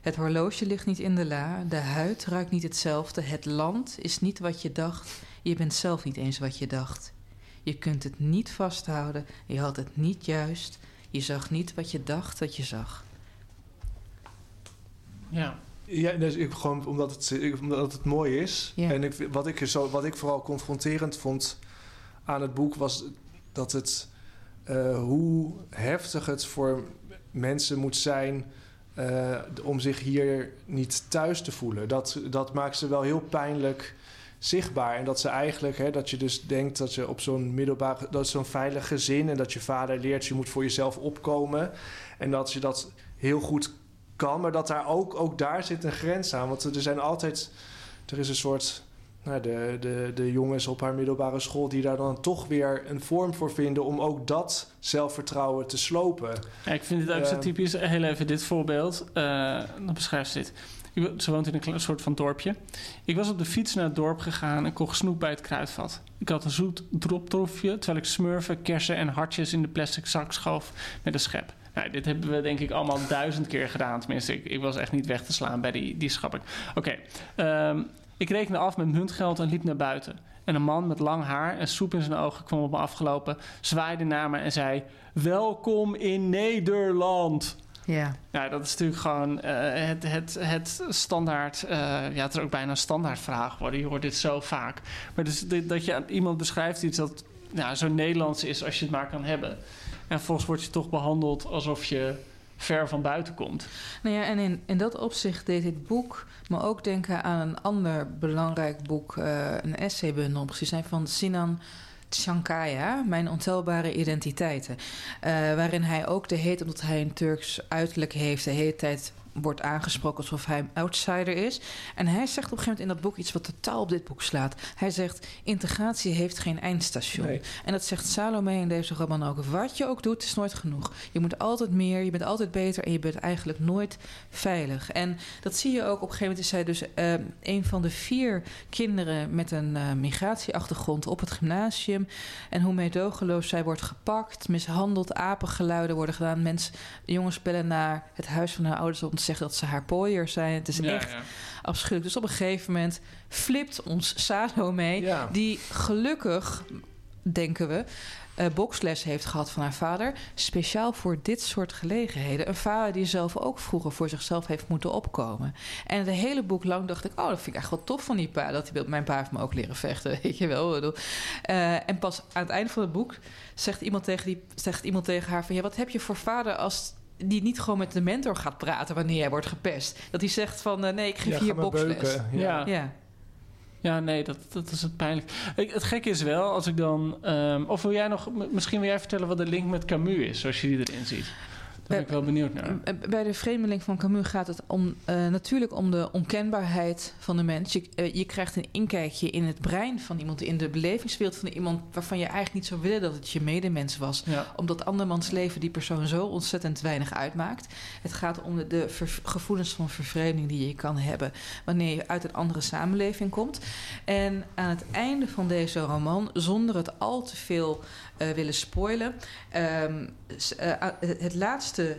Speaker 2: Het horloge ligt niet in de la, de huid ruikt niet hetzelfde, het land is niet wat je dacht, je bent zelf niet eens wat je dacht. Je kunt het niet vasthouden, je had het niet juist, je zag niet wat je dacht dat je zag.
Speaker 3: Ja.
Speaker 5: Ja, dus ik, gewoon omdat het, ik- omdat het mooi is.
Speaker 2: Ja.
Speaker 5: En ik, wat, ik zo, wat ik vooral confronterend vond aan het boek was dat het eh, hoe heftig het voor mensen moet zijn eh, om zich hier niet thuis te voelen. Dat, dat maakt ze wel heel pijnlijk zichtbaar. En dat ze eigenlijk, hè, dat je dus denkt dat je op zo'n middelbare, dat zo'n veilig gezin en dat je vader leert, je moet voor jezelf opkomen. En dat je dat heel goed kan, maar dat daar ook, ook daar zit een grens aan. Want er zijn altijd, er is een soort, nou, de, de, de jongens op haar middelbare school die daar dan toch weer een vorm voor vinden om ook dat zelfvertrouwen te slopen.
Speaker 3: Ja, ik vind dit ook zo
Speaker 5: Ja.
Speaker 3: typisch. Heel even dit voorbeeld. Eh, dan beschrijft ze dit. Ze woont in een soort van dorpje. Ik was op de fiets naar het dorp gegaan en kocht snoep bij het kruidvat. Ik had een zoet droptrofje, terwijl ik smurfen, kersen en hartjes in de plastic zak schoof met een schep. Nou, dit hebben we denk ik allemaal duizend keer gedaan. Tenminste, ik, ik was echt niet weg te slaan bij die, die schapping. Oké, ehm, ik rekende af met muntgeld en liep naar buiten. En een man met lang haar en soep in zijn ogen kwam op me afgelopen, zwaaide naar me en zei... Welkom in Nederland!
Speaker 2: Ja.
Speaker 3: Ja, dat is natuurlijk gewoon eh, het, het, het standaard... eh, ja, het is ook bijna een standaard vraag geworden. Je hoort dit zo vaak. Maar dus dit- dat je aan iemand beschrijft iets dat nou, zo Nederlands is als je het maar kan hebben. En vervolgens word je toch behandeld alsof je ver van buiten komt.
Speaker 2: Nou ja, en in, in dat opzicht deed dit boek me ook denken aan een ander belangrijk boek, eh, een essaybundel, precies zijn van Sinan Tshankaya, Mijn ontelbare identiteiten. Eh, waarin hij ook de heet, omdat hij een Turks uiterlijk heeft, de hele tijd wordt aangesproken alsof hij een outsider is. En hij zegt op een gegeven moment in dat boek iets wat totaal op dit boek slaat. Hij zegt: integratie heeft geen eindstation.
Speaker 5: Nee.
Speaker 2: En dat zegt Salome in deze roman ook. Wat je ook doet, is nooit genoeg. Je moet altijd meer, je bent altijd beter en je bent eigenlijk nooit veilig. En dat zie je ook op een gegeven moment. Is zij dus eh, een van de vier kinderen met een eh, migratieachtergrond op het gymnasium. En hoe meedogenloos zij wordt gepakt, mishandeld, apengeluiden worden gedaan. Mensen, jongens bellen naar het huis van haar ouders om zeggen dat ze haar pooiers zijn. Het is
Speaker 3: Ja,
Speaker 2: echt
Speaker 3: ja.
Speaker 2: afschuwelijk. Dus op een gegeven moment flipt ons Salome,
Speaker 5: Ja.
Speaker 2: die gelukkig, denken we, eh, boksles heeft gehad van haar vader. Speciaal voor dit soort gelegenheden. Een vader die zelf ook vroeger voor zichzelf heeft moeten opkomen. En het hele boek lang dacht ik, oh, dat vind ik echt wel tof van die pa. Dat hij, mijn pa heeft me ook leren vechten, weet je wel. Ik bedoel. Eh, en pas aan het einde van het boek zegt iemand tegen, die, zegt iemand tegen haar van... ja, wat heb je voor vader als die niet gewoon met de mentor gaat praten wanneer jij wordt gepest? Dat hij zegt van, eh, nee, ik geef
Speaker 5: Ja,
Speaker 2: hier
Speaker 5: beuken.
Speaker 3: Ja.
Speaker 2: Ja.
Speaker 3: Ja, nee, dat, dat is het pijnlijk. Ik, het gekke is wel, als ik dan... ehm, of wil jij nog... Misschien wil jij vertellen wat de link met Camus is, zoals je die erin ziet. Daar ben ik wel benieuwd naar.
Speaker 2: Bij de Vreemdeling van Camus gaat het om, eh, natuurlijk om de onkenbaarheid van de mens. Je, eh, je krijgt een inkijkje in het brein van iemand, in de belevingswereld van iemand waarvan je eigenlijk niet zou willen dat het je medemens was.
Speaker 3: Ja.
Speaker 2: Omdat andermans leven die persoon zo ontzettend weinig uitmaakt. Het gaat om de, de ver- gevoelens van vervreemding die je kan hebben wanneer je uit een andere samenleving komt. En aan het einde van deze roman, zonder het al te veel willen spoilen, ehm, eh, ah, het laatste.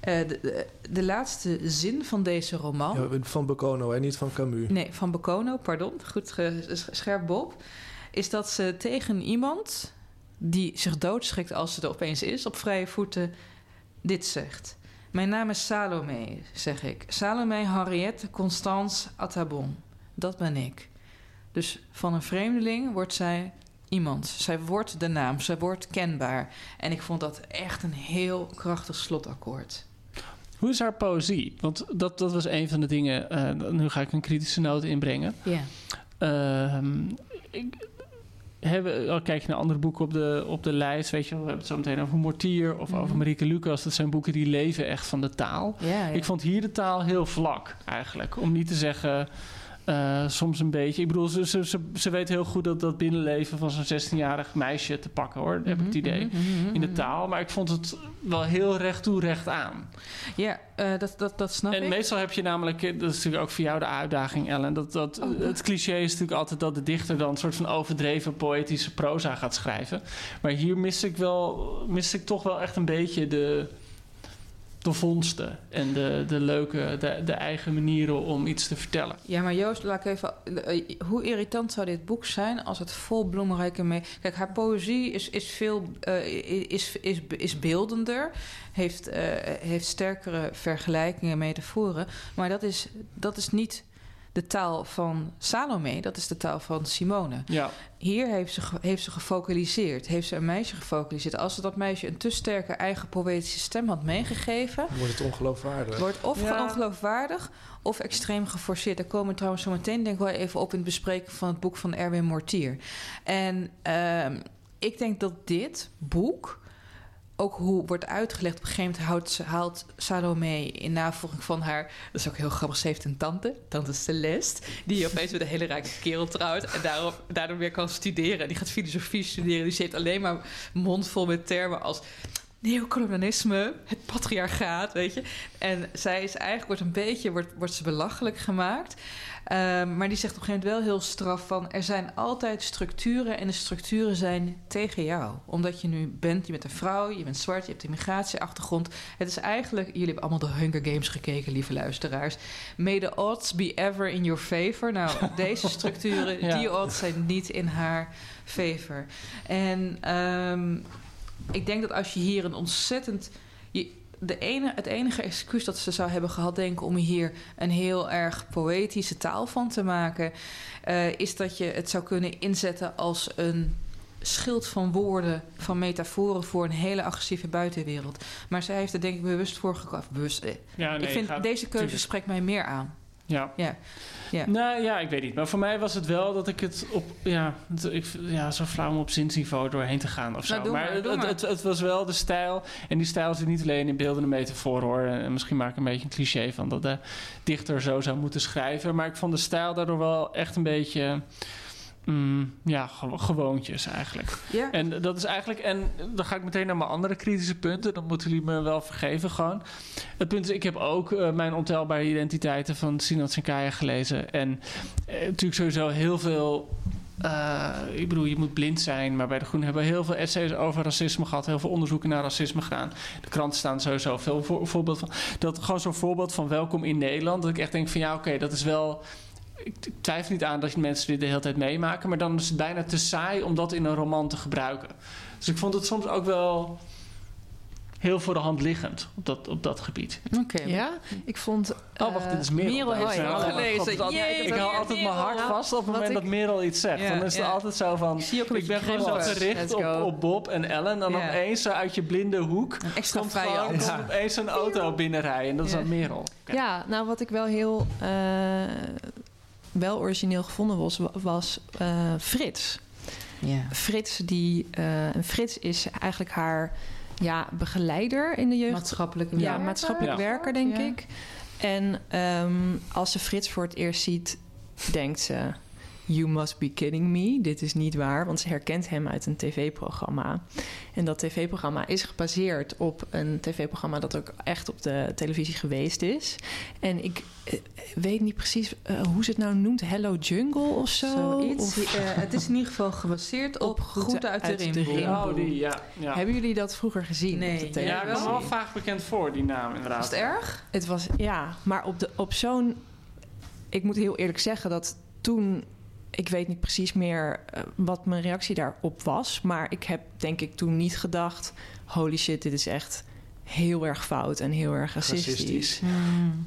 Speaker 2: eh, de, de, de laatste zin van deze roman.
Speaker 5: Ja, van Boccano en niet van Camus.
Speaker 2: Nee, van Boccano, pardon. Goed scherp Bob. Is dat ze tegen iemand die zich doodschrikt als ze er opeens is, op vrije voeten, dit zegt. Mijn naam is Salome, zeg ik. Salome Henriette Constance Attabon. Dat ben ik. Dus van een vreemdeling wordt zij iemand. Zij wordt de naam, zij wordt kenbaar. En ik vond dat echt een heel krachtig slotakkoord.
Speaker 3: Hoe is haar poëzie? Want dat, dat was een van de dingen... eh, nu ga ik een kritische noot inbrengen.
Speaker 2: Ja.
Speaker 3: Ehm, ik, hebben, al kijk je naar andere boeken op de, op de lijst, weet je we hebben het zo meteen over Mortier of
Speaker 2: Mhm.
Speaker 3: over Marieke Lucas. Dat zijn boeken die leven echt van de taal.
Speaker 2: Ja, ja.
Speaker 3: Ik vond hier de taal heel vlak eigenlijk. Om niet te zeggen eh, soms een beetje. Ik bedoel, ze, ze, ze, ze weet heel goed dat dat binnenleven van zo'n 16-jarig meisje te pakken hoor. Heb ik het idee. In de taal. Maar ik vond het wel heel recht toe, recht aan.
Speaker 2: Ja, eh, dat, dat, dat snap
Speaker 3: En
Speaker 2: ik.
Speaker 3: meestal heb je namelijk, eh, dat is natuurlijk ook voor jou de uitdaging, Ellen. Dat, dat, het cliché is natuurlijk altijd dat de dichter dan een soort van overdreven poëtische proza gaat schrijven. Maar hier mis ik wel, mis ik toch wel echt een beetje de, de vondsten en de, de leuke, de, de eigen manieren om iets te vertellen.
Speaker 2: Ja, maar Joost, laat ik even. eh, Hoe irritant zou dit boek zijn als het vol bloemrijke mee. Kijk, haar poëzie is, is veel eh, is, is, is beeldender, heeft, eh, heeft sterkere vergelijkingen, metaforen. Maar dat is, dat is niet de taal van Salome, dat is de taal van Simone.
Speaker 3: Ja,
Speaker 2: Hier heeft ze, heeft ze gefocaliseerd, heeft ze een meisje gefocaliseerd. Als ze dat meisje een te sterke eigen poëtische stem had meegegeven,
Speaker 5: wordt het ongeloofwaardig.
Speaker 2: wordt of
Speaker 3: Ja.
Speaker 2: ongeloofwaardig of extreem geforceerd. Daar komen we trouwens zo meteen denk ik wel even op in het bespreken van het boek van Erwin Mortier. En ehm, ik denk dat dit boek, ook hoe wordt uitgelegd, op een gegeven moment houdt, ze- haalt Salome in navolging van haar, dat is ook heel grappig, ze heeft een tante, tante Celeste, die opeens met een hele rijke kerel trouwt en daarop, daardoor weer kan studeren. Die gaat filosofie studeren, die heeft alleen maar mond vol met termen als neocolonialisme, het patriarchaat, weet je. En zij is eigenlijk, wordt een beetje, wordt, wordt ze belachelijk gemaakt. Ehm, maar die zegt op een gegeven moment wel heel straf van... er zijn altijd structuren en de structuren zijn tegen jou. Omdat je nu bent, je bent een vrouw, je bent zwart... je hebt een migratieachtergrond. Het is eigenlijk... Jullie hebben allemaal de Hunger Games gekeken, lieve luisteraars. May the odds be ever in your favor. Nou, deze structuren,
Speaker 3: Ja.
Speaker 2: die odds zijn niet in haar favor. En ehm, ik denk dat als je hier een ontzettend... Je, de ene, het enige excuus dat ze zou hebben gehad, denk ik, om hier een heel erg poëtische taal van te maken, eh, is dat je het zou kunnen inzetten als een schild van woorden, van metaforen voor een hele agressieve buitenwereld. Maar zij heeft er denk ik bewust voor gekozen. Bewust, eh.
Speaker 3: ja nee,
Speaker 2: ik vind deze keuze
Speaker 3: tuurlijk.
Speaker 2: spreekt mij meer aan.
Speaker 3: Ja.
Speaker 2: Ja. Ja.
Speaker 3: Nou ja, ik weet niet. Maar voor mij was het wel dat ik het op... Ja, ik, ja zo flauw om op zinsniveau doorheen te gaan of zo.
Speaker 2: Nou, doe maar,
Speaker 3: het, het. Het, het was wel de stijl. En die stijl zit niet alleen in beeldende metafoor hoor. En misschien maak ik een beetje een cliché van dat de dichter zo zou moeten schrijven. Maar ik vond de stijl daardoor wel echt een beetje... mm, ja, gewo- gewoontjes eigenlijk.
Speaker 2: Ja.
Speaker 3: En dat is eigenlijk, en dan ga ik meteen naar mijn andere kritische punten. Dan moeten jullie me wel vergeven gewoon. Het punt is, ik heb ook eh, mijn ontelbare identiteiten van Sinan Sinkaya gelezen. En eh, natuurlijk sowieso heel veel. eh, ik bedoel, je moet blind zijn. Maar bij De Groen hebben we heel veel essays over racisme gehad. Heel veel onderzoeken naar racisme gedaan. De kranten staan sowieso veel voor, voorbeeld van. Dat gewoon zo'n voorbeeld van welkom in Nederland. Dat ik echt denk van ja, oké, dat is wel ik twijfel niet aan dat je mensen dit de hele tijd meemaken. Maar dan is het bijna te saai om dat in een roman te gebruiken. Dus ik vond het soms ook wel heel voor de hand liggend op dat, op dat gebied.
Speaker 2: Oké.
Speaker 4: Ja, ik vond...
Speaker 3: Oh, wacht, dit is Merel.
Speaker 2: Merel heeft
Speaker 3: Oh,
Speaker 2: het
Speaker 3: ja.
Speaker 2: al gelezen.
Speaker 3: God,
Speaker 2: Jee,
Speaker 3: ik hou altijd mijn hart
Speaker 2: Merel.
Speaker 3: vast op het moment
Speaker 4: ik-
Speaker 3: dat Merel iets zegt.
Speaker 2: Ja,
Speaker 3: dan is het
Speaker 2: ja.
Speaker 3: altijd zo van...
Speaker 2: Ik zie ook een
Speaker 3: Ik ben gewoon zo gericht op, op Bob en Ellen. En dan
Speaker 2: Ja.
Speaker 3: opeens zo uit je blinde hoek...
Speaker 2: Een extra
Speaker 3: komt gewoon komt opeens een auto binnenrijden. En dat is dan Merel.
Speaker 4: Ja, nou wat ik wel heel eh, wel origineel gevonden was, was eh, Frits.
Speaker 2: Ja.
Speaker 4: Frits, die, eh, en Frits is eigenlijk haar ja, begeleider in de jeugd.
Speaker 2: Maatschappelijke
Speaker 4: ja,
Speaker 2: werker.
Speaker 4: maatschappelijk
Speaker 3: Ja.
Speaker 4: werker, denk
Speaker 2: Ja.
Speaker 4: ik. En ehm, als ze Frits voor het eerst ziet, denkt ze... You must be kidding me. Dit is niet waar, want ze herkent hem uit een tv-programma. En dat tv-programma is gebaseerd op een tv-programma dat ook echt op de televisie geweest is. En ik eh, weet niet precies eh, hoe ze het nou noemt. Hello Jungle of zo?
Speaker 2: Zoiets.
Speaker 4: Of-
Speaker 2: Eh, het is in ieder geval gebaseerd op,
Speaker 4: Op
Speaker 2: Groeten uit de. Rimboe.
Speaker 3: Oh, die, ja. ja.
Speaker 4: Hebben jullie dat vroeger gezien?
Speaker 2: Nee.
Speaker 4: op de
Speaker 2: Ja,
Speaker 3: wel vaag bekend voor, die naam inderdaad.
Speaker 2: Was het erg?
Speaker 4: Het was, ja, maar op, de, op zo'n... Ik moet heel eerlijk zeggen dat toen... Ik weet niet precies meer eh, wat mijn reactie daarop was. Maar ik heb denk ik toen niet gedacht... Holy shit, dit is echt heel erg fout en heel erg racistisch.
Speaker 5: Racistisch.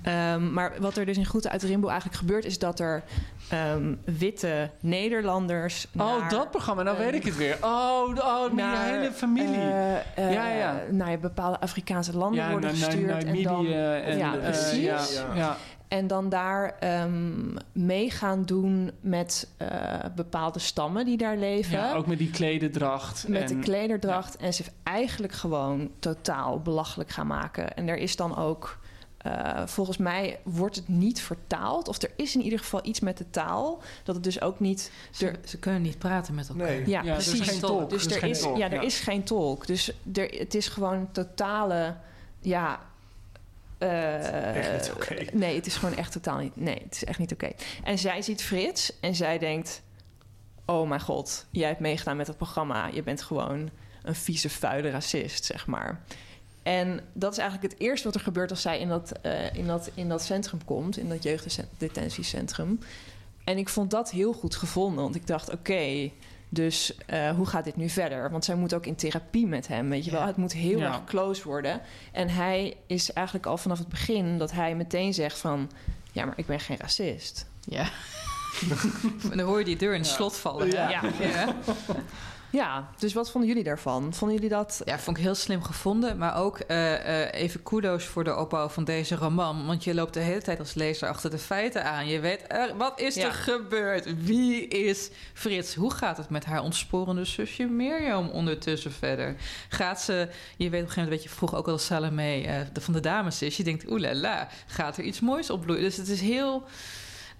Speaker 4: Ehm, maar wat er dus in Groeten uit de Rimbo eigenlijk gebeurt... is dat er ehm, witte Nederlanders...
Speaker 3: Oh,
Speaker 4: naar,
Speaker 3: dat programma, nou weet ik het weer. Oh, oh die
Speaker 4: naar,
Speaker 3: hele familie.
Speaker 4: eh, eh,
Speaker 3: Ja, ja.
Speaker 4: naar bepaalde Afrikaanse landen
Speaker 3: ja,
Speaker 4: worden
Speaker 3: naar,
Speaker 4: gestuurd.
Speaker 3: naar
Speaker 4: en dan,
Speaker 3: en,
Speaker 4: ja, precies.
Speaker 3: ja,
Speaker 5: Ja.
Speaker 3: Ja.
Speaker 4: En dan daar ehm, mee gaan doen met eh, bepaalde stammen die daar leven.
Speaker 3: Ja, ook met die klededracht.
Speaker 4: met
Speaker 3: en,
Speaker 4: de klederdracht. En ze eigenlijk gewoon totaal belachelijk gaan maken. En er is dan ook eh, volgens mij wordt het niet vertaald. Of er is in ieder geval iets met de taal. Dat het dus ook niet.
Speaker 2: Ze, ze kunnen niet praten met elkaar.
Speaker 5: Nee.
Speaker 4: Ja,
Speaker 3: Ja, er is
Speaker 4: precies.
Speaker 3: geen tolk.
Speaker 4: Dus
Speaker 3: Er is
Speaker 4: er
Speaker 3: geen
Speaker 4: is,
Speaker 3: tolk,
Speaker 4: ja, er
Speaker 3: ja.
Speaker 4: is geen tolk. Dus er, het is gewoon totale. Ja. Eh,
Speaker 5: Echt niet oké.
Speaker 4: Nee, het is gewoon echt totaal niet. Nee, het is echt niet oké. En zij ziet Frits en zij denkt: Oh mijn god, jij hebt meegedaan met het programma. Je bent gewoon een vieze, vuile racist, zeg maar. En dat is eigenlijk het eerste wat er gebeurt als zij in dat, eh, in dat, in dat centrum komt, in dat jeugddetentiecentrum. En ik vond dat heel goed gevonden, want ik dacht: Oké, dus eh, hoe gaat dit nu verder? Want zij moet ook in therapie met hem, weet je wel. Het moet heel
Speaker 3: Ja.
Speaker 4: erg close worden. En hij is eigenlijk al vanaf het begin dat hij meteen zegt van... ja, maar ik ben geen racist.
Speaker 2: Ja. En dan hoor je die deur in het slot vallen.
Speaker 4: Ja.
Speaker 2: Ja.
Speaker 4: Dus wat vonden jullie daarvan? Vonden jullie dat...
Speaker 2: Ja, vond ik heel slim gevonden. Maar ook eh, eh, even kudo's voor de opbouw van deze roman. Want je loopt de hele tijd als lezer achter de feiten aan. Je weet, wat is
Speaker 4: Ja.
Speaker 2: er gebeurd? Wie is Frits? Hoe gaat het met haar ontsporende zusje Mirjam ondertussen verder? Gaat ze, je weet op een gegeven moment, weet je, vroeg ook al Salome eh, de, van de dames is. Je denkt, oelala, gaat er iets moois opbloeien? Dus het is heel...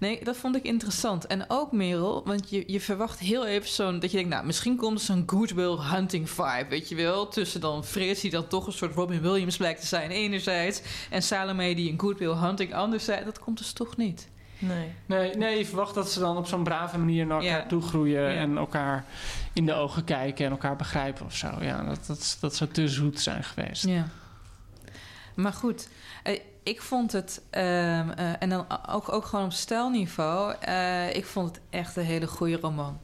Speaker 2: Nee, dat vond ik interessant. En ook Merel, want je, je verwacht heel even zo'n... dat je denkt, nou, misschien komt er zo'n goodwill hunting vibe, weet je wel? Tussen dan Frits, die dan toch een soort Robin Williams blijkt te zijn enerzijds... en Salome, die een goodwill hunting anderzijds. Dat komt dus toch niet.
Speaker 4: Nee.
Speaker 3: Nee, nee, je verwacht dat ze dan op zo'n brave manier naar elkaar
Speaker 2: Ja.
Speaker 3: toe groeien
Speaker 2: Ja.
Speaker 3: en elkaar in de ogen kijken en elkaar begrijpen of zo. Ja, dat, dat, dat zou te zoet zijn geweest.
Speaker 2: Ja. Maar goed, eh, ik vond het... ehm, eh, en dan ook, ook gewoon op stijlniveau... eh, ik vond het echt een hele goede roman.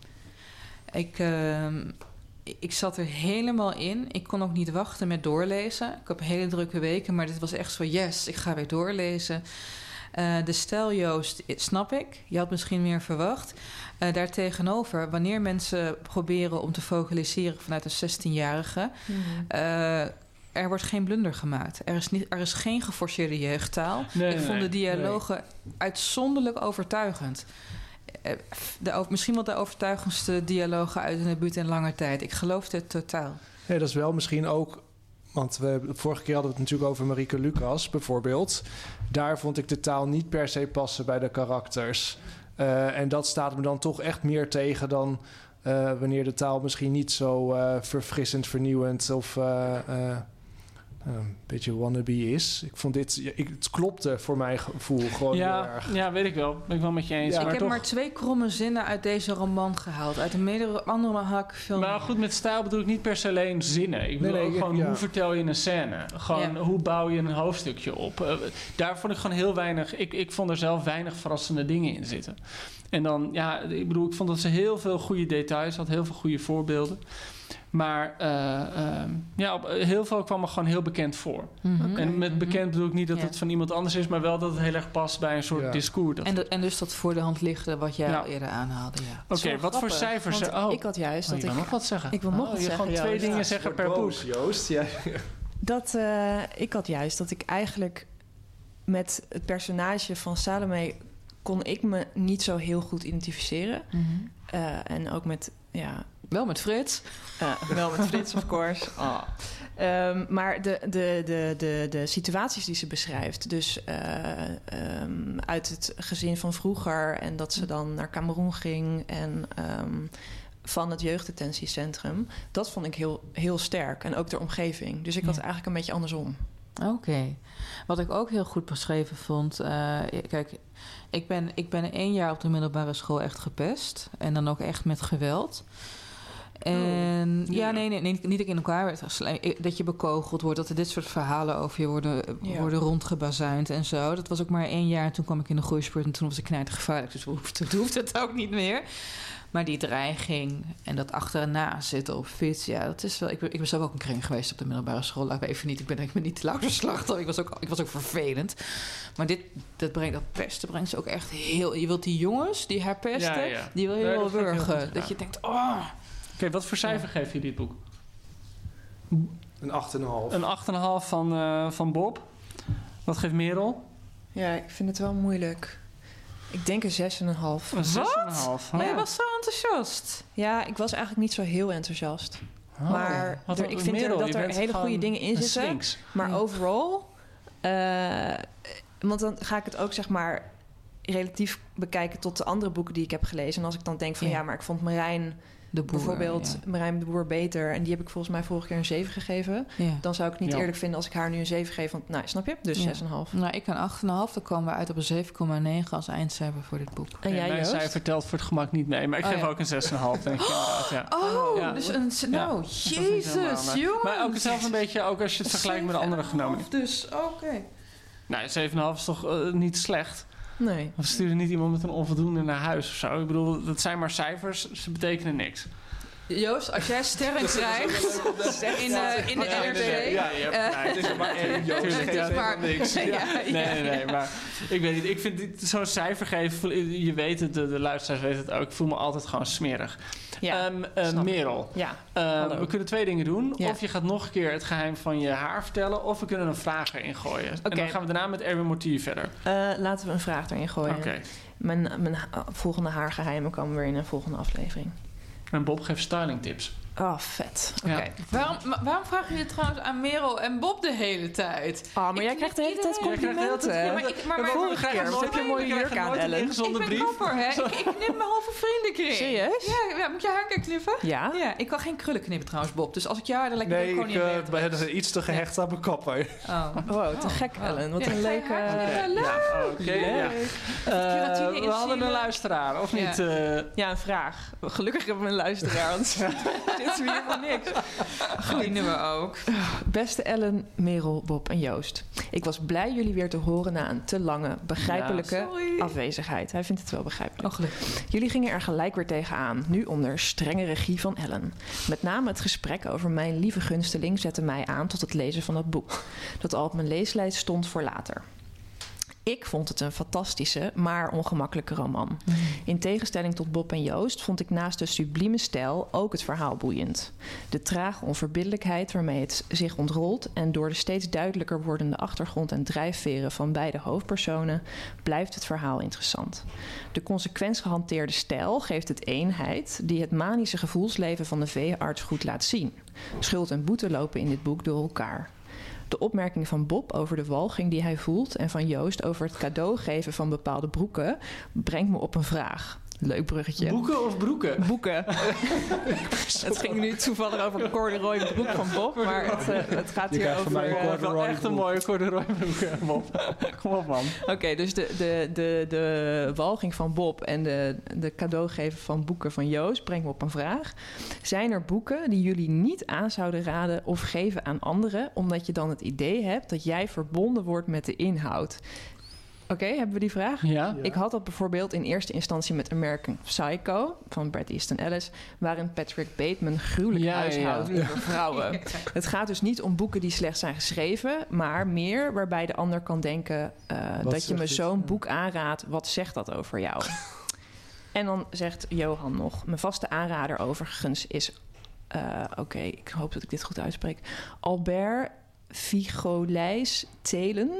Speaker 2: Ik, ehm, ik zat er helemaal in. Ik kon ook niet wachten met doorlezen. Ik heb hele drukke weken, maar dit was echt zo... yes, ik ga weer doorlezen. Eh, de stijl, Joost, snap ik. Je had misschien meer verwacht. Eh daartegenover, wanneer mensen proberen om te focaliseren vanuit een 16-jarige... eh, er wordt geen blunder gemaakt. Er is, niet, er is geen geforceerde jeugdtaal.
Speaker 3: Nee,
Speaker 2: ik
Speaker 3: nee,
Speaker 2: vond de
Speaker 3: nee.
Speaker 2: dialogen uitzonderlijk overtuigend. Eh, De, misschien wel de overtuigendste dialogen uit een debuut in lange tijd. Ik geloof het totaal.
Speaker 5: Nee, dat is wel misschien ook. Want we, vorige keer hadden we het natuurlijk over Marieke Lucas bijvoorbeeld. Daar vond ik de taal niet per se passen bij de karakters. Eh, en dat staat me dan toch echt meer tegen dan eh, wanneer de taal misschien niet zo eh, verfrissend, vernieuwend of eh, eh, een beetje wannabe is. Ik vond dit, ja, ik, het klopte voor mijn gevoel gewoon heel
Speaker 3: Ja,
Speaker 5: erg.
Speaker 3: ja, weet ik wel. Ben ik wel met je eens.
Speaker 5: Ja,
Speaker 2: ik
Speaker 3: maar
Speaker 2: heb
Speaker 3: toch,
Speaker 2: maar twee kromme zinnen uit deze roman gehaald. Uit een mede andere hakfilm.
Speaker 3: Maar goed, met stijl bedoel ik niet per se alleen zinnen. Ik bedoel
Speaker 5: Nee, nee,
Speaker 3: ook
Speaker 5: ik-
Speaker 3: gewoon
Speaker 5: ja.
Speaker 3: hoe vertel je een scène. Gewoon
Speaker 2: Ja.
Speaker 3: hoe bouw je een hoofdstukje op. Eh, daar vond ik gewoon heel weinig... Ik, ik vond er zelf weinig verrassende dingen in zitten. En dan, ja, ik bedoel, ik vond dat ze heel veel goede details had. Heel veel goede voorbeelden. Maar eh, ehm, ja, op, heel veel kwam er gewoon heel bekend voor.
Speaker 2: Mhm.
Speaker 3: En met bekend bedoel ik niet dat
Speaker 2: Ja.
Speaker 3: het van iemand anders is... maar wel dat het heel erg past bij een soort
Speaker 5: Ja.
Speaker 3: discours. Dat-
Speaker 2: En, de- en dus dat voor de hand liggende wat jij
Speaker 3: Ja.
Speaker 2: al eerder aanhaalde. Ja.
Speaker 3: Oké, wat voor cijfers...
Speaker 4: want
Speaker 3: Oh,
Speaker 4: Ik had juist
Speaker 3: oh,
Speaker 4: dat
Speaker 3: je
Speaker 4: ik...
Speaker 3: wil nog wat zeggen?
Speaker 4: Ik wil nog
Speaker 3: Oh,
Speaker 4: wat
Speaker 3: je
Speaker 4: zeggen,
Speaker 3: gewoon twee dingen
Speaker 4: Ja,
Speaker 3: zeggen per boek.
Speaker 5: Joost. Ja.
Speaker 4: Dat, eh, ik had juist dat ik eigenlijk met het personage van Salome kon ik me niet zo heel goed identificeren. Eh, en ook met, ja,
Speaker 2: Wel met Frits.
Speaker 4: wel met Frits, of course. Ah. Ehm, maar de, de, de, de, de situaties die ze beschrijft, dus eh, ehm, uit het gezin van vroeger en dat ze dan naar Cameroen ging en ehm, van het jeugddetentiecentrum, dat vond ik heel, heel sterk. En ook de omgeving. Dus ik had
Speaker 2: Ja.
Speaker 4: eigenlijk een beetje andersom.
Speaker 2: Oké. Wat ik ook heel goed beschreven vond. eh, kijk, ik ben, ik ben één jaar op de middelbare school echt gepest. En dan ook echt met geweld. En ja,
Speaker 3: Ja.
Speaker 2: nee, nee, nee, niet dat ik in elkaar werd Dat je bekogeld wordt, dat er dit soort verhalen over je worden,
Speaker 4: Ja.
Speaker 2: worden rondgebazuind en zo. Dat was ook maar één jaar. En toen kwam ik in de groeispurt en toen was ik knijtergevaarlijk. Dus hoefde, hoefde het ook niet meer. Maar die dreiging en dat achterna zitten op fiets, ja, dat is wel. Ik ben, ik ben zelf ook een kring geweest op de middelbare school. We even niet. Ik ben, ik ben niet louter slachtoffer. Ik was ook, ik was ook vervelend. Maar dit, dat brengt dat pesten brengt ze ook echt heel. Je wilt die jongens die haar pesten,
Speaker 3: Ja, ja.
Speaker 2: die wil je wel
Speaker 3: dat
Speaker 2: wurgen.
Speaker 3: goed
Speaker 2: Dat je denkt, oh.
Speaker 3: Oké, wat voor cijfer geef je dit boek?
Speaker 5: Een 8,5.
Speaker 3: Een 8,5 van, eh, van Bob. Wat geeft Merel?
Speaker 4: Ja, ik vind het wel moeilijk. Ik denk een 6,5.
Speaker 3: Een 6,5.
Speaker 2: Maar je was zo enthousiast.
Speaker 4: Ja, ik was eigenlijk niet zo heel enthousiast.
Speaker 3: Oh.
Speaker 4: maar er- ik vind er-
Speaker 3: Merel,
Speaker 4: dat er hele goede dingen in zitten. Maar overal Eh, want dan ga ik het ook zeg maar relatief bekijken tot de andere boeken die ik heb gelezen. En als ik dan denk van
Speaker 2: Ja.
Speaker 4: ja, maar ik vond Marijn
Speaker 2: De boer,
Speaker 4: bijvoorbeeld
Speaker 2: ja.
Speaker 4: Marijn de Boer beter en die heb ik volgens mij vorige keer een 7 gegeven.
Speaker 2: Ja.
Speaker 4: Dan zou ik het niet
Speaker 3: Ja.
Speaker 4: eerlijk vinden als ik haar nu een 7 geef. Want, nou, snap je? Dus
Speaker 2: Ja.
Speaker 4: 6,5.
Speaker 2: Nou, ik een 8,5. Dan komen we uit op een 7,9 als eindcijfer voor dit boek.
Speaker 4: En jij,
Speaker 3: mijn
Speaker 4: Joost?
Speaker 3: cijfer telt voor het gemak niet mee. Maar ik
Speaker 2: Oh,
Speaker 3: geef
Speaker 2: ja.
Speaker 3: ook een 6,5 denk ik inderdaad. Ja.
Speaker 2: Oh,
Speaker 3: Ja.
Speaker 2: dus een... Nou, jezus,
Speaker 3: maar-
Speaker 2: jongens.
Speaker 3: Maar ook hetzelfde een beetje, ook als je het vergelijkt met de andere genomen.
Speaker 2: Dus, oké.
Speaker 3: Nou, 7,5 is toch eh, niet slecht?
Speaker 4: Nee.
Speaker 3: We sturen niet iemand met een onvoldoende naar huis of zo. Ik bedoel, dat zijn maar cijfers, ze betekenen niks.
Speaker 2: Joost, als jij sterren krijgt in, eh, in de
Speaker 3: Ja,
Speaker 2: NRC...
Speaker 3: nee, nee, Ja, je hebt
Speaker 2: eh,
Speaker 3: gelijk. Het is maar één Joost.
Speaker 2: Het
Speaker 3: geeft
Speaker 2: maar-
Speaker 3: niks.
Speaker 2: Ja, ja,
Speaker 3: Nee,
Speaker 2: ja.
Speaker 3: nee, nee. Maar ik weet niet. Ik vind zo'n cijfer geven... Je weet het, de, de luisteraars weten het ook. Ik voel me altijd gewoon smerig.
Speaker 4: Ja.
Speaker 3: Ehm, eh. Merel.
Speaker 4: Ja.
Speaker 3: Ehm, we kunnen twee dingen doen.
Speaker 4: Ja.
Speaker 3: Of je gaat nog een keer het geheim van je haar vertellen... of we kunnen een vraag erin gooien. En
Speaker 4: Oké.
Speaker 3: dan gaan we daarna met Erwin Mortier verder.
Speaker 4: Eh, laten we een vraag erin gooien.
Speaker 3: Oké.
Speaker 4: Mijn, mijn volgende haargeheimen komen weer in een volgende aflevering.
Speaker 3: En Bob geeft styling tips.
Speaker 4: Oh, vet. Oké.
Speaker 3: Ja.
Speaker 2: Waarom, waarom vraag je trouwens aan Merel en Bob de hele tijd?
Speaker 4: Oh, maar jij
Speaker 2: Ik
Speaker 4: krijgt de hele tijd
Speaker 2: iedereen-
Speaker 3: Jij krijgt de hele tijd-
Speaker 4: complimenten.
Speaker 2: Ja, maar ik, maar, maar,
Speaker 4: vorige keer heb je een mooie jurk aan, Ellen.
Speaker 2: Ik ben
Speaker 3: brief.
Speaker 2: kapper, hè? Ik, ik knip mijn halve vriendenkring.
Speaker 4: Serieus?
Speaker 2: Ja, ja, moet je haar een keer knippen?
Speaker 4: Ja?
Speaker 2: Ja, ik kan geen krullen knippen trouwens, Bob. Dus als ik jou haar dan lekker
Speaker 5: Nee, ik eh,
Speaker 2: meer
Speaker 5: ben iets te gehecht aan mijn kapper.
Speaker 2: Oh.
Speaker 4: Wow, te gek, Ellen. Wat
Speaker 2: Ja,
Speaker 4: een leuke...
Speaker 3: Ja,
Speaker 2: Leuk.
Speaker 3: oké. ja. Eh, we hadden een luisteraar, of niet? eh?
Speaker 4: Ja, een vraag. Gelukkig hebben we een luisteraar, zitten we voor niks.
Speaker 2: Verdienen we ook.
Speaker 4: Beste Ellen, Merel, Bob en Joost. Ik was blij jullie weer te horen na een te lange, begrijpelijke
Speaker 2: Ja,
Speaker 4: afwezigheid. Hij vindt het wel begrijpelijk.
Speaker 2: Oh.
Speaker 4: Jullie gingen er gelijk weer tegenaan, nu onder strenge regie van Ellen. Met name het gesprek over mijn lieve gunsteling zette mij aan tot het lezen van dat boek. Dat al op mijn leeslijst stond voor later. Ik vond het een fantastische, maar ongemakkelijke roman. In tegenstelling tot Bob en Joost vond ik naast de sublieme stijl ook het verhaal boeiend. De trage onverbiddelijkheid waarmee het zich ontrolt en door de steeds duidelijker wordende achtergrond en drijfveren van beide hoofdpersonen blijft het verhaal interessant. De consequent gehanteerde stijl geeft het eenheid die het manische gevoelsleven van de veearts goed laat zien. Schuld en boete lopen in dit boek door elkaar. De opmerking van Bob over de walging die hij voelt en van Joost over het cadeau geven van bepaalde broeken brengt me op een vraag. Leuk bruggetje.
Speaker 3: Boeken of broeken?
Speaker 4: Boeken. het ging nu toevallig over een corduroy broek van Bob, maar het, eh, het gaat
Speaker 5: Je
Speaker 4: hier over...
Speaker 5: mij een
Speaker 4: eh,
Speaker 3: wel echt een mooie corduroy broek, eh, Bob. Kom op, man.
Speaker 4: Oké, dus de, de, de, de walging van Bob en de, de cadeaugeven van boeken van Joost brengt me op een vraag. Zijn er boeken die jullie niet aan zouden raden of geven aan anderen, omdat je dan het idee hebt dat jij verbonden wordt met de inhoud? Oké, hebben we die vraag?
Speaker 3: Ja?
Speaker 4: Ik had dat bijvoorbeeld in eerste instantie met American Psycho van Bret Easton Ellis, waarin Patrick Bateman gruwelijk
Speaker 3: Ja,
Speaker 4: huishoudt
Speaker 3: ja.
Speaker 4: over vrouwen. Het gaat dus niet om boeken die slecht zijn geschreven, maar meer waarbij de ander kan denken eh, dat je me zo'n boek aanraadt. Wat zegt dat over jou? en dan zegt Johan nog: Mijn vaste aanrader overigens is. eh, Oké, ik hoop dat ik dit goed uitspreek. Albert Vigolijs Telen.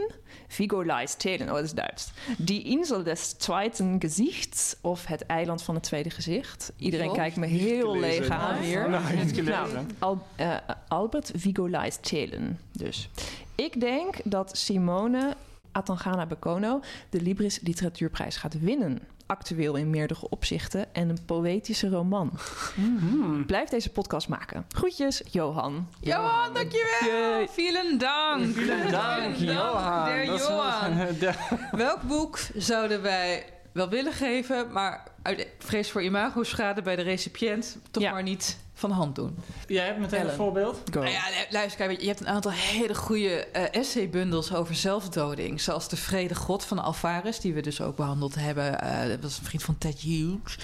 Speaker 4: Vigolijs Telen, oh, dat is Duits. Die Insel des Zweiten Gezichts. Of Het Eiland van het Tweede Gezicht. Iedereen kijkt me heel leeg aan hier.
Speaker 3: Nou.
Speaker 4: Nou, Al- eh, Albert Vigolijs Telen dus. Ik denk dat Simone Atangana Bekono de Libris Literatuurprijs gaat winnen. Actueel in meerdere opzichten en een poëtische roman.
Speaker 3: Mhm.
Speaker 4: Blijf deze podcast maken. Groetjes, Johan.
Speaker 2: Johan, dankjewel. Vielen dank.
Speaker 3: Vielen dank, Johan.
Speaker 2: Der Johan.
Speaker 3: de-
Speaker 2: Welk boek zouden wij wel willen geven, maar uit vrees voor imago-schade bij de recipiënt toch
Speaker 4: Ja.
Speaker 2: maar niet van de hand doen?
Speaker 3: Jij hebt meteen
Speaker 4: Ellen.
Speaker 3: een voorbeeld?
Speaker 4: Go.
Speaker 2: Nou ja, luister, kijk, je hebt een aantal hele goede eh, essaybundels over zelfdoding. Zoals De Vrede God van Alvarez, die we dus ook behandeld hebben. Eh, dat was een vriend van Ted Hughes.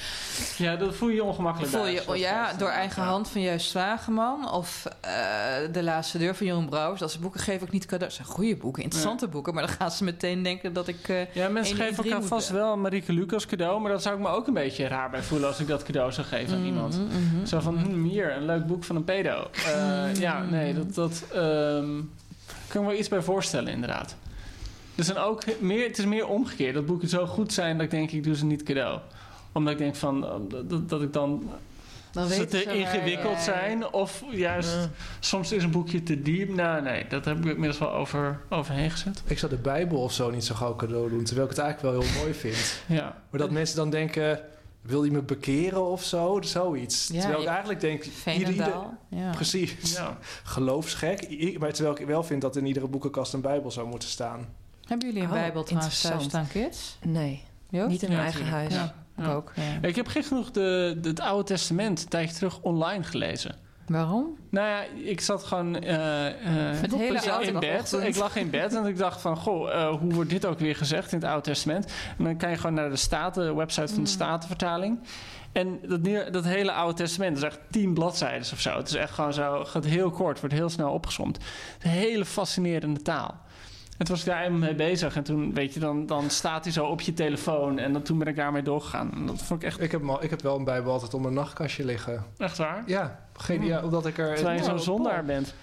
Speaker 3: Ja, dat voel je je ongemakkelijk
Speaker 2: Voel je,
Speaker 3: zoals
Speaker 2: ja, door eigen
Speaker 3: ja.
Speaker 2: hand van Juist Zwageman. Of eh, De Laatste Deur van Jeroen Brouwers. Dat soort boeken geef ik niet cadeau. Dat zijn goede boeken, interessante boeken. Maar dan gaan ze meteen denken dat ik... eh,
Speaker 3: Ja, mensen geven elkaar vast wel Marieke Lucas cadeau, maar dat zou ik me ook een beetje raar bij voelen als ik dat cadeau zou geven aan iemand.
Speaker 2: Mhm,
Speaker 3: Zo van, hier, een leuk boek van een pedo. Eh, Ja, nee, dat, dat ehm, kan ik me wel iets bij voorstellen, inderdaad. Er zijn ook meer, het is meer omgekeerd. Dat boeken zo goed zijn dat ik denk, ik doe ze niet cadeau. Omdat ik denk van, eh, dat, dat, dat ik dan
Speaker 2: Dan
Speaker 3: ze te ingewikkeld zijn. Of juist, soms is een boekje te diep. Nou, nee, dat heb ik inmiddels wel over, overheen gezet.
Speaker 5: Ik zou de Bijbel of zo niet zo gauw cadeau doen, terwijl ik het eigenlijk wel heel mooi vind.
Speaker 3: Ja.
Speaker 5: Maar dat mensen dan denken, wil je me bekeren of zo? Zoiets.
Speaker 2: Ja,
Speaker 5: terwijl ik
Speaker 2: ik-
Speaker 5: eigenlijk denk, ieder.
Speaker 2: Ja.
Speaker 5: precies,
Speaker 3: ja.
Speaker 5: geloofsgek. I- Maar terwijl ik wel vind dat in iedere boekenkast een Bijbel zou moeten staan.
Speaker 2: Hebben jullie een
Speaker 4: Oh,
Speaker 2: Bijbel trouwens thuis staan, kids?
Speaker 4: Nee,
Speaker 2: Joost?
Speaker 4: niet in mijn
Speaker 3: Ja,
Speaker 4: eigen
Speaker 3: tuurlijk.
Speaker 4: huis.
Speaker 2: Ja.
Speaker 4: Ik ook.
Speaker 2: Ja.
Speaker 3: Ik heb genoeg de, de- het Oude Testament een tijdje terug online gelezen.
Speaker 2: Waarom?
Speaker 3: Nou ja, ik zat gewoon eh, eh,
Speaker 2: Het hele
Speaker 3: in
Speaker 2: oude
Speaker 3: bed.
Speaker 2: ochtend.
Speaker 3: Ik lag in bed en ik dacht van... Goh, eh, hoe wordt dit ook weer gezegd in het Oude Testament? En dan kan je gewoon naar de Staten, de website van de Statenvertaling. En dat, dat hele Oude Testament is echt tien bladzijden of zo. Het is echt gewoon zo, gaat heel kort, wordt heel snel opgesomd. Het een hele fascinerende taal. En toen was ik daar mee bezig. En toen, weet je, dan, dan staat hij zo op je telefoon. En dan, toen ben ik daarmee doorgegaan. En dat vond ik echt,
Speaker 5: Ik heb, wel- ik heb wel een Bijbel altijd op mijn nachtkastje liggen.
Speaker 3: echt waar.
Speaker 5: Ja, geen, ja omdat ik er...
Speaker 3: Terwijl je zo'n zondaar bent.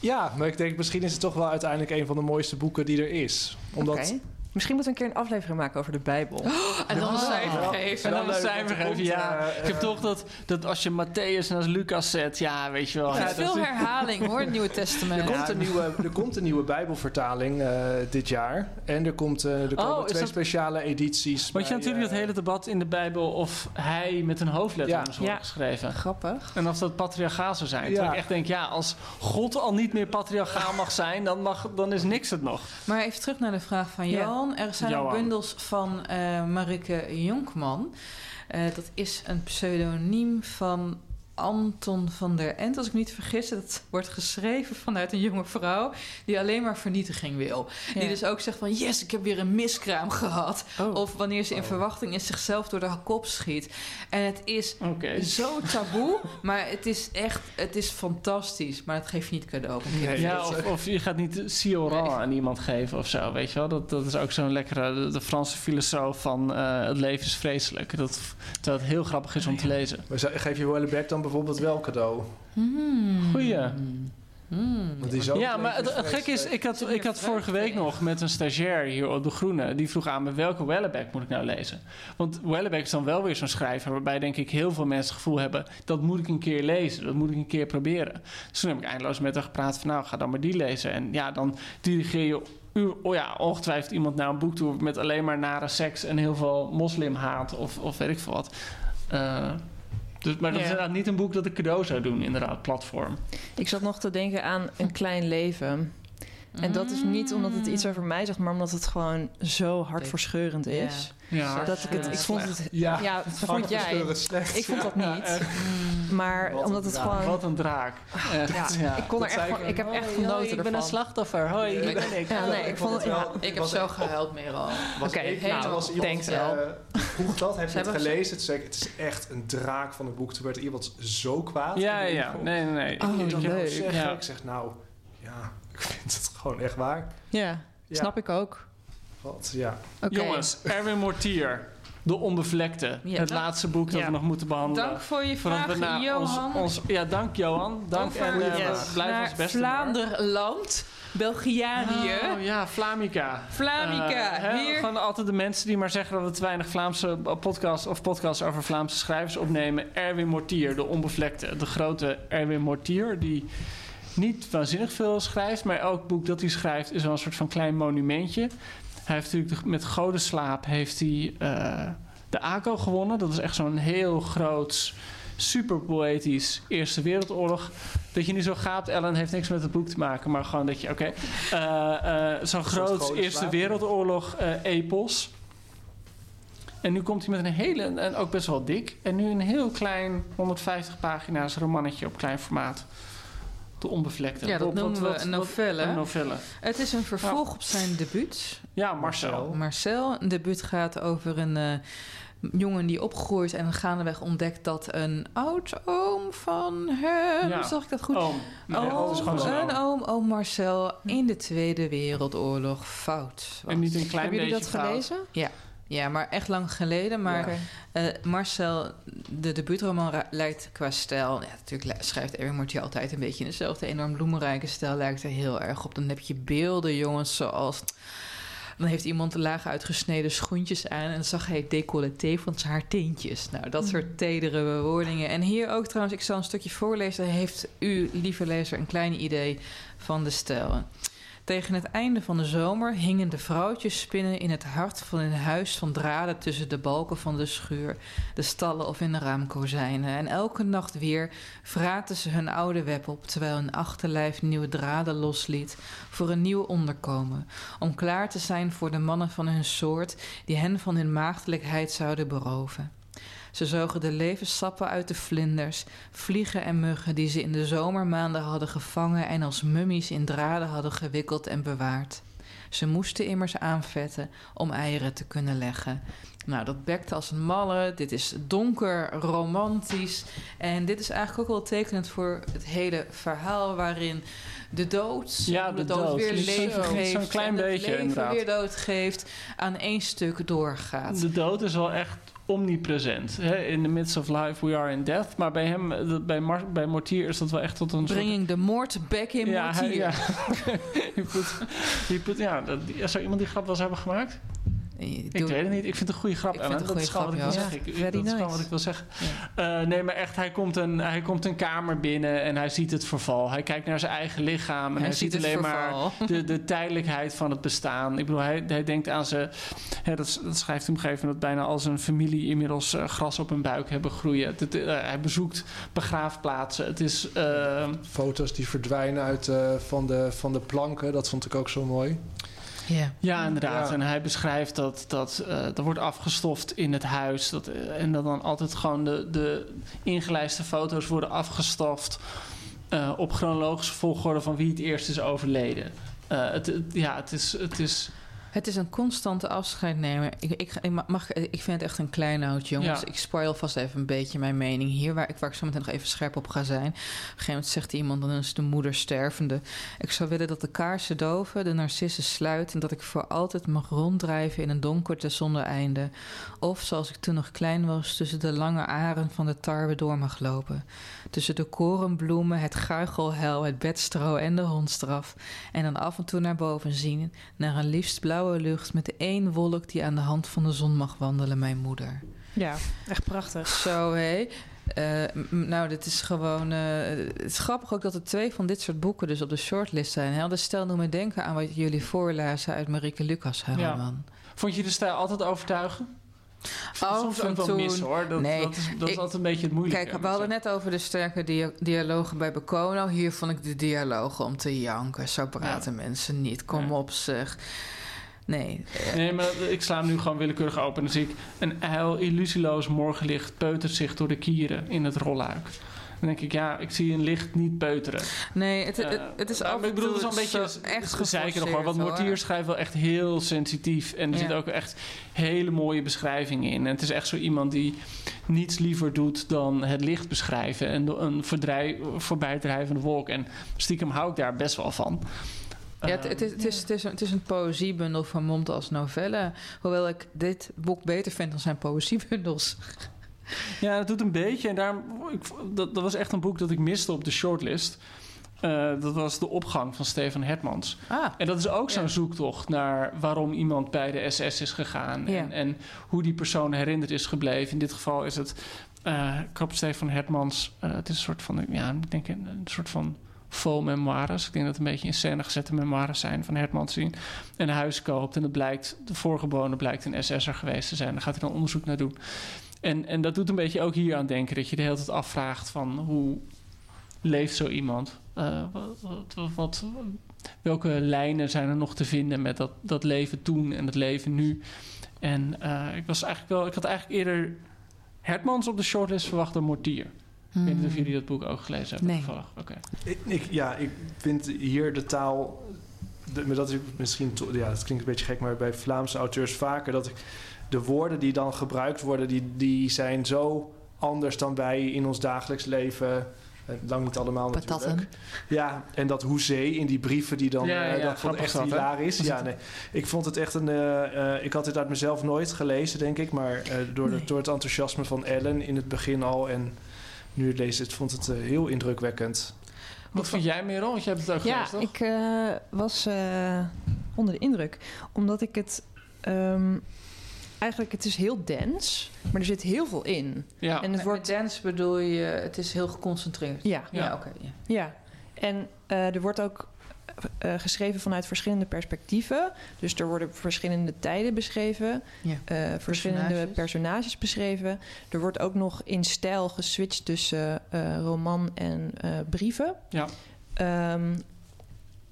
Speaker 5: Ja, maar ik denk misschien is het toch wel uiteindelijk een van de mooiste boeken die er is. Omdat...
Speaker 4: Oké. Misschien moeten we een keer een aflevering maken over de Bijbel.
Speaker 2: En dan een cijfer geven.
Speaker 3: En dan een cijfer
Speaker 5: er
Speaker 3: geven, ja.
Speaker 5: eh,
Speaker 3: ik heb toch dat, dat als je Matthäus naast Lucas zet, ja, weet je wel.
Speaker 2: Er
Speaker 3: ja,
Speaker 2: is veel
Speaker 3: is-
Speaker 2: herhaling hoor, het Nieuwe
Speaker 5: Er
Speaker 2: Testament.
Speaker 5: komt, een nieuwe, er komt een nieuwe Bijbelvertaling eh, dit jaar. En er, komt, eh, er komen
Speaker 3: Oh, is
Speaker 5: twee
Speaker 3: dat-
Speaker 5: speciale edities.
Speaker 3: Want je
Speaker 5: bij,
Speaker 3: natuurlijk
Speaker 5: eh,
Speaker 3: dat hele debat in de Bijbel of hij met een hoofdletter
Speaker 5: Ja.
Speaker 3: moest worden
Speaker 4: Ja.
Speaker 3: geschreven.
Speaker 4: Grappig.
Speaker 3: En of dat patriarchaal zou zijn.
Speaker 5: Ja.
Speaker 3: Terwijl ik echt denk, ja, als God al niet meer patriarchaal mag zijn, dan, mag, dan is niks het nog.
Speaker 2: Maar even terug naar de vraag van
Speaker 4: Ja.
Speaker 2: Er zijn ook bundels van eh Marike Jonkman. Eh, dat is een pseudoniem van Anton van der Ent, als ik me niet vergis. Dat wordt geschreven vanuit een jonge vrouw die alleen maar vernietiging wil.
Speaker 4: Ja.
Speaker 2: Die dus ook zegt van yes, ik heb weer een miskraam gehad.
Speaker 4: Oh.
Speaker 2: Of wanneer ze in verwachting is zichzelf door de kop schiet. En het is zo taboe, maar het is echt, het is fantastisch. Maar dat geef je niet cadeau.
Speaker 5: Nee.
Speaker 3: Ja, of, of je gaat niet Sioran
Speaker 2: Nee.
Speaker 3: aan iemand geven of zo, weet je wel. Dat, dat is ook zo'n lekkere, de, de Franse filosoof van eh, het leven is vreselijk. Dat, terwijl het heel grappig is om te lezen.
Speaker 5: Maar geef je Wellebeck dan bijvoorbeeld wel cadeau?
Speaker 2: Hmm.
Speaker 3: Goeie.
Speaker 2: Hmm.
Speaker 5: Want die is ook
Speaker 3: Ja, maar het, gekke is, ik had, ik had vorige week nog met een stagiair hier op De Groene... die vroeg aan me, welke Wellebeck moet ik nou lezen? Want Wellebeck is dan wel weer zo'n schrijver... waarbij denk ik heel veel mensen het gevoel hebben... dat moet ik een keer lezen, dat moet ik een keer proberen. Dus toen heb ik eindeloos met haar gepraat van... nou, ga dan maar die lezen. En ja, dan dirigeer je u, oh ja, ongetwijfeld iemand naar een boek toe... met alleen maar nare seks en heel veel moslimhaat of, of weet ik veel wat... Eh, dus, maar dat is inderdaad niet een boek dat ik cadeau zou doen, inderdaad, platform.
Speaker 4: Ik zat nog te denken aan een klein leven. En dat is niet omdat het iets over mij zegt, maar omdat het gewoon zo hartverscheurend is.
Speaker 3: Ja,
Speaker 4: Dat ik het, ik vond het,
Speaker 5: Ja,
Speaker 4: ja, dat vond jij. Ik vond dat niet. Maar
Speaker 5: Wat
Speaker 4: omdat
Speaker 5: een
Speaker 4: het
Speaker 5: draak.
Speaker 4: gewoon.
Speaker 3: Wat een draak. Echt,
Speaker 4: Ja, ik kon er echt van,
Speaker 5: ik
Speaker 4: ik heb echt genoten
Speaker 3: ik ben een slachtoffer. Hoi, ben ik.
Speaker 4: Ja, nee, ik vond het.
Speaker 2: Ik heb zo gehuild, Merel.
Speaker 5: Was
Speaker 4: Oké,
Speaker 5: ik-
Speaker 4: nou,
Speaker 5: was iemand, eh, vroeg dat, heb je het gelezen? Toen zei ik, het is echt een draak van het boek. Toen werd iemand zo kwaad.
Speaker 3: Ja,
Speaker 5: ik
Speaker 3: ja. Nee, nee, nee.
Speaker 4: Oh,
Speaker 5: ik
Speaker 3: Ik-.
Speaker 5: Ik zeg, nou, ja, ik vind het gewoon echt waar.
Speaker 4: Ja. snap ik ook.
Speaker 5: Wat, ja.
Speaker 3: Jongens, Erwin Mortier. De Onbevlekte.
Speaker 2: Ja.
Speaker 3: het laatste boek dat
Speaker 4: Ja.
Speaker 3: we nog moeten behandelen.
Speaker 2: Dank voor je vraag, Johan.
Speaker 3: Ons, ons, ja, dank Johan. Dank
Speaker 2: Over
Speaker 3: en eh,
Speaker 4: Yes.
Speaker 3: blijf
Speaker 2: naar
Speaker 3: ons beste.
Speaker 2: Vlaanderland, Belgianië.
Speaker 3: Oh, ja, Flamica.
Speaker 2: Flamica,
Speaker 3: Eh, hè,
Speaker 2: hier.
Speaker 3: Gewoon altijd de mensen die maar zeggen dat we te weinig Vlaamse podcasts of podcasts over Vlaamse schrijvers opnemen. Erwin Mortier, de onbevlekte. De grote Erwin Mortier, die niet waanzinnig veel schrijft, maar elk boek dat hij schrijft is wel een soort van klein monumentje. Hij heeft natuurlijk de- met Godenslaap heeft hij eh, de ACO gewonnen. Dat is echt zo'n heel groot, super poëtisch Eerste Wereldoorlog. Dat je niet zo gaapt, Ellen, heeft niks met het boek te maken, maar gewoon dat je, oké, eh, eh, zo'n groot. Eerste Wereldoorlog eh, epos. En nu komt hij met een hele, en ook best wel dik, en nu een heel klein 150 pagina's romannetje op klein formaat. De onbevlekte.
Speaker 2: Ja, dat
Speaker 3: Wat-
Speaker 2: noemen
Speaker 3: wat-
Speaker 2: we een
Speaker 3: wat-
Speaker 2: novelle.
Speaker 3: Een novelle.
Speaker 2: Het is een vervolg op zijn debuut.
Speaker 3: Ja, Marcel.
Speaker 2: Marcel. Een debuut gaat over een eh, jongen die opgroeit en gaandeweg ontdekt dat een oud-oom van hem...
Speaker 3: Ja.
Speaker 2: Zag ik dat goed?
Speaker 3: Oom. Nee,
Speaker 2: Oom, een
Speaker 3: oom.
Speaker 2: oom, oom Marcel in de Tweede Wereldoorlog fout was.
Speaker 3: En niet een klein
Speaker 4: Hebben jullie dat
Speaker 3: fout.
Speaker 4: gelezen?
Speaker 2: Ja, maar echt lang geleden. Maar eh, Marcel, de debuutroman lijkt qua stijl... Ja, natuurlijk li- schrijft Erwin Mortier altijd een beetje in dezelfde enorm bloemenrijke stijl. Lijkt er heel erg op. Dan heb je beelden, jongens, zoals... Dan heeft iemand laag uitgesneden schoentjes aan en dan zag hij decolleté van haar teentjes. Nou, dat soort tedere bewoordingen. En hier ook trouwens, ik zal een stukje voorlezen. Heeft u, lieve lezer, een klein idee van de stijl? Tegen het einde van de zomer hingen de vrouwtjes spinnen in het hart van een huis van draden tussen de balken van de schuur, de stallen of in de raamkozijnen. En elke nacht weer vraten ze hun oude web op, terwijl hun achterlijf nieuwe draden losliet voor een nieuw onderkomen, om klaar te zijn voor de mannen van hun soort die hen van hun maagdelijkheid zouden beroven. Ze zogen de levenssappen uit de vlinders, vliegen en muggen die ze in de zomermaanden hadden gevangen en als mummies in draden hadden gewikkeld en bewaard. Ze moesten immers aanvetten om eieren te kunnen leggen. Nou, dat bekte als een malle. Dit is donker, romantisch. En dit is eigenlijk ook wel tekenend voor het hele verhaal... waarin de dood,
Speaker 3: Ja,
Speaker 2: de,
Speaker 3: de
Speaker 2: dood,
Speaker 3: dood.
Speaker 2: weer
Speaker 3: Zo'n-
Speaker 2: leven
Speaker 3: zo'n
Speaker 2: geeft...
Speaker 3: klein
Speaker 2: en het
Speaker 3: beetje,
Speaker 2: leven
Speaker 3: inderdaad.
Speaker 2: weer dood geeft... aan één stuk doorgaat.
Speaker 3: De dood is wel echt omnipresent. Hè? In the midst of life we are in death. Maar bij hem, eh, bij, Mar bij Mortier is dat wel echt tot een soort...
Speaker 2: Bringing the moord back in
Speaker 3: Ja, hij-
Speaker 2: Mortier.
Speaker 3: ja. je put, je put, ja, dat, zou iemand die grap wel eens hebben gemaakt? Ik
Speaker 2: Doe-
Speaker 3: weet het niet. Ik vind het een goede grap.
Speaker 2: Ik vind het een
Speaker 3: dat is
Speaker 2: goede
Speaker 3: gewoon wat ik
Speaker 2: grap,
Speaker 3: wil
Speaker 2: ja.
Speaker 3: zeggen. Ik,
Speaker 2: nice.
Speaker 3: wat ik wil zeggen. Eh, nee, maar echt, hij komt, een, hij komt een kamer binnen en hij ziet het verval. Hij kijkt naar zijn eigen lichaam en hij, ziet, alleen
Speaker 2: verval.
Speaker 3: maar de, de tijdelijkheid van het bestaan. Ik bedoel, hij, hij denkt aan zijn... Hè, dat, dat schrijft hij op een gegeven moment dat bijna al zijn familie inmiddels eh, gras op hun buik hebben groeien. Het, eh, hij bezoekt begraafplaatsen. Het is... eh,
Speaker 5: Foto's die verdwijnen uit, eh, van, de, van de planken, dat vond ik ook zo mooi.
Speaker 2: Ja.
Speaker 3: Ja, inderdaad.
Speaker 5: Ja.
Speaker 3: En hij beschrijft dat, dat eh, er wordt afgestoft in het huis. Dat, eh, en dat dan altijd gewoon de, de ingelijste foto's worden afgestoft... eh, op chronologische volgorde van wie het eerst is overleden. Eh, het, het- ja, het is... Het is
Speaker 2: Het is een constante afscheid nemen. Ik, ik, ik, mag, ik vind het echt een kleinoud, jongens.
Speaker 3: Ja.
Speaker 2: Ik spoil vast even een beetje mijn mening hier... waar ik, waar ik zo meteen nog even scherp op ga zijn. Op een gegeven moment zegt iemand... dan is de moeder stervende. Ik zou willen dat de kaarsen doven, de narcissen sluiten... en dat ik voor altijd mag ronddrijven in een donkerte zonder einde. Of, zoals ik toen nog klein was... tussen de lange aren van de tarwe door mag lopen. Tussen de korenbloemen, het guichelhel, het bedstro en de hondstraf. En dan af en toe naar boven zien... naar een liefst blauwe lucht met de één wolk die aan de hand van de zon mag wandelen, mijn moeder.
Speaker 6: Ja, echt prachtig.
Speaker 2: Zo hé. Eh, m- nou, dit is gewoon. eh, het is grappig ook dat er twee van dit soort boeken dus op de shortlist zijn. Hè? Dus stel, doet me denken aan wat jullie voorlazen uit Marieke Lucas'
Speaker 3: Ja.
Speaker 2: roman.
Speaker 3: vond je de stijl altijd overtuigen?
Speaker 2: Af
Speaker 3: Soms ook wel mis hoor. Dat,
Speaker 2: Nee,
Speaker 3: dat, is, dat is
Speaker 2: ik-
Speaker 3: altijd een beetje het moeilijke.
Speaker 2: Kijk, we hadden net over de sterke dia- dialogen bij Bekono. Hier vond ik de dialogen om te janken. Zo praten mensen niet. Kom
Speaker 3: Ja.
Speaker 2: op, zeg. Nee,
Speaker 3: Nee, maar ik sla hem nu gewoon willekeurig open. En dan zie ik een ijl illusieloos morgenlicht peutert zich door de kieren in het rolluik. Dan denk ik, ja, ik zie een licht niet peuteren.
Speaker 2: nee het, het, het is af en
Speaker 3: ik bedoel, het is een beetje
Speaker 2: echt
Speaker 3: zeiken nog hoor. Want Mortier schrijft wel echt heel sensitief. En er
Speaker 2: Ja.
Speaker 3: zitten ook echt hele mooie beschrijvingen in. En het is echt zo iemand die niets liever doet dan het licht beschrijven. En een voorbijdrijvende wolk. En stiekem hou ik daar best wel van.
Speaker 2: Ja, het, het, is, het, is, het, is een, het is een poëziebundel vermomd als novelle. Hoewel ik dit boek beter vind dan zijn poëziebundels.
Speaker 3: Ja, dat doet een beetje. En daarom, ik, dat, dat was echt een boek dat ik miste op de shortlist. Eh, dat was De Opgang van Stefan Hetmans.
Speaker 2: Ah,
Speaker 3: En dat is ook zo'n
Speaker 2: Ja.
Speaker 3: zoektocht naar waarom iemand bij de SS is gegaan.
Speaker 2: Ja.
Speaker 3: En, en hoe die persoon herinnerd is gebleven. In dit geval is het eh Kap Stefan Hetmans. eh, het is een soort van, ja, ik denk een, een soort van faux memoires. Ik denk dat het een beetje in scène gezette memoires zijn van Hetmans. Die een huis koopt en het blijkt, de vorige bewoner blijkt een SS'er geweest te zijn. Daar gaat hij dan onderzoek naar doen. En, en dat doet een beetje ook hier aan denken. Dat je de hele tijd afvraagt van hoe leeft zo iemand? Eh, wat- wat- welke lijnen zijn er nog te vinden met dat, dat leven toen en het leven nu? En eh, ik was eigenlijk wel, ik had eigenlijk eerder Hertmans op de shortlist verwacht dan Mortier. Ik weet niet of jullie dat boek ook gelezen hebben.
Speaker 2: Nee.
Speaker 3: toevallig. Oké.
Speaker 5: Ik, ik- ja, ik vind hier de taal. De, maar dat is misschien. to- Ja, dat klinkt een beetje gek, maar bij Vlaamse auteurs vaker dat ik. De woorden die dan gebruikt worden, die, die zijn zo anders dan wij in ons dagelijks leven. eh, Lang niet allemaal
Speaker 2: Patatten.
Speaker 5: natuurlijk. Ja, en dat hoezee in die brieven die dan...
Speaker 3: Ja, ja,
Speaker 5: eh,
Speaker 3: ja,
Speaker 5: dat vond ik
Speaker 3: grappig
Speaker 5: echt
Speaker 3: dat,
Speaker 5: hilarisch. Ja,
Speaker 3: het-
Speaker 5: nee. Ik vond het echt een... eh, eh, ik had dit uit mezelf nooit gelezen, denk ik. Maar eh, door,
Speaker 2: Nee.
Speaker 5: de, door het enthousiasme van Ellen in het begin al... en nu het lezen, het vond het eh, heel indrukwekkend.
Speaker 3: Wat vind jij, Merel? Want jij hebt het ook
Speaker 6: Ja,
Speaker 3: gelezen, toch?
Speaker 6: ik eh, was eh,
Speaker 4: onder de indruk. Omdat ik het... ehm, eigenlijk, het is heel dens, maar er zit heel veel in.
Speaker 3: Ja.
Speaker 4: En het wordt...
Speaker 2: dance bedoel je, het is heel geconcentreerd.
Speaker 4: Ja.
Speaker 2: Ja, oké. ja.
Speaker 4: Ja, en eh, er wordt ook eh, geschreven vanuit verschillende perspectieven. Dus er worden verschillende tijden beschreven,
Speaker 2: Ja.
Speaker 4: eh, verschillende
Speaker 2: Personages.
Speaker 4: personages. beschreven. Er wordt ook nog in stijl geswitcht tussen eh, roman en eh, brieven.
Speaker 3: Ja.
Speaker 4: Ehm,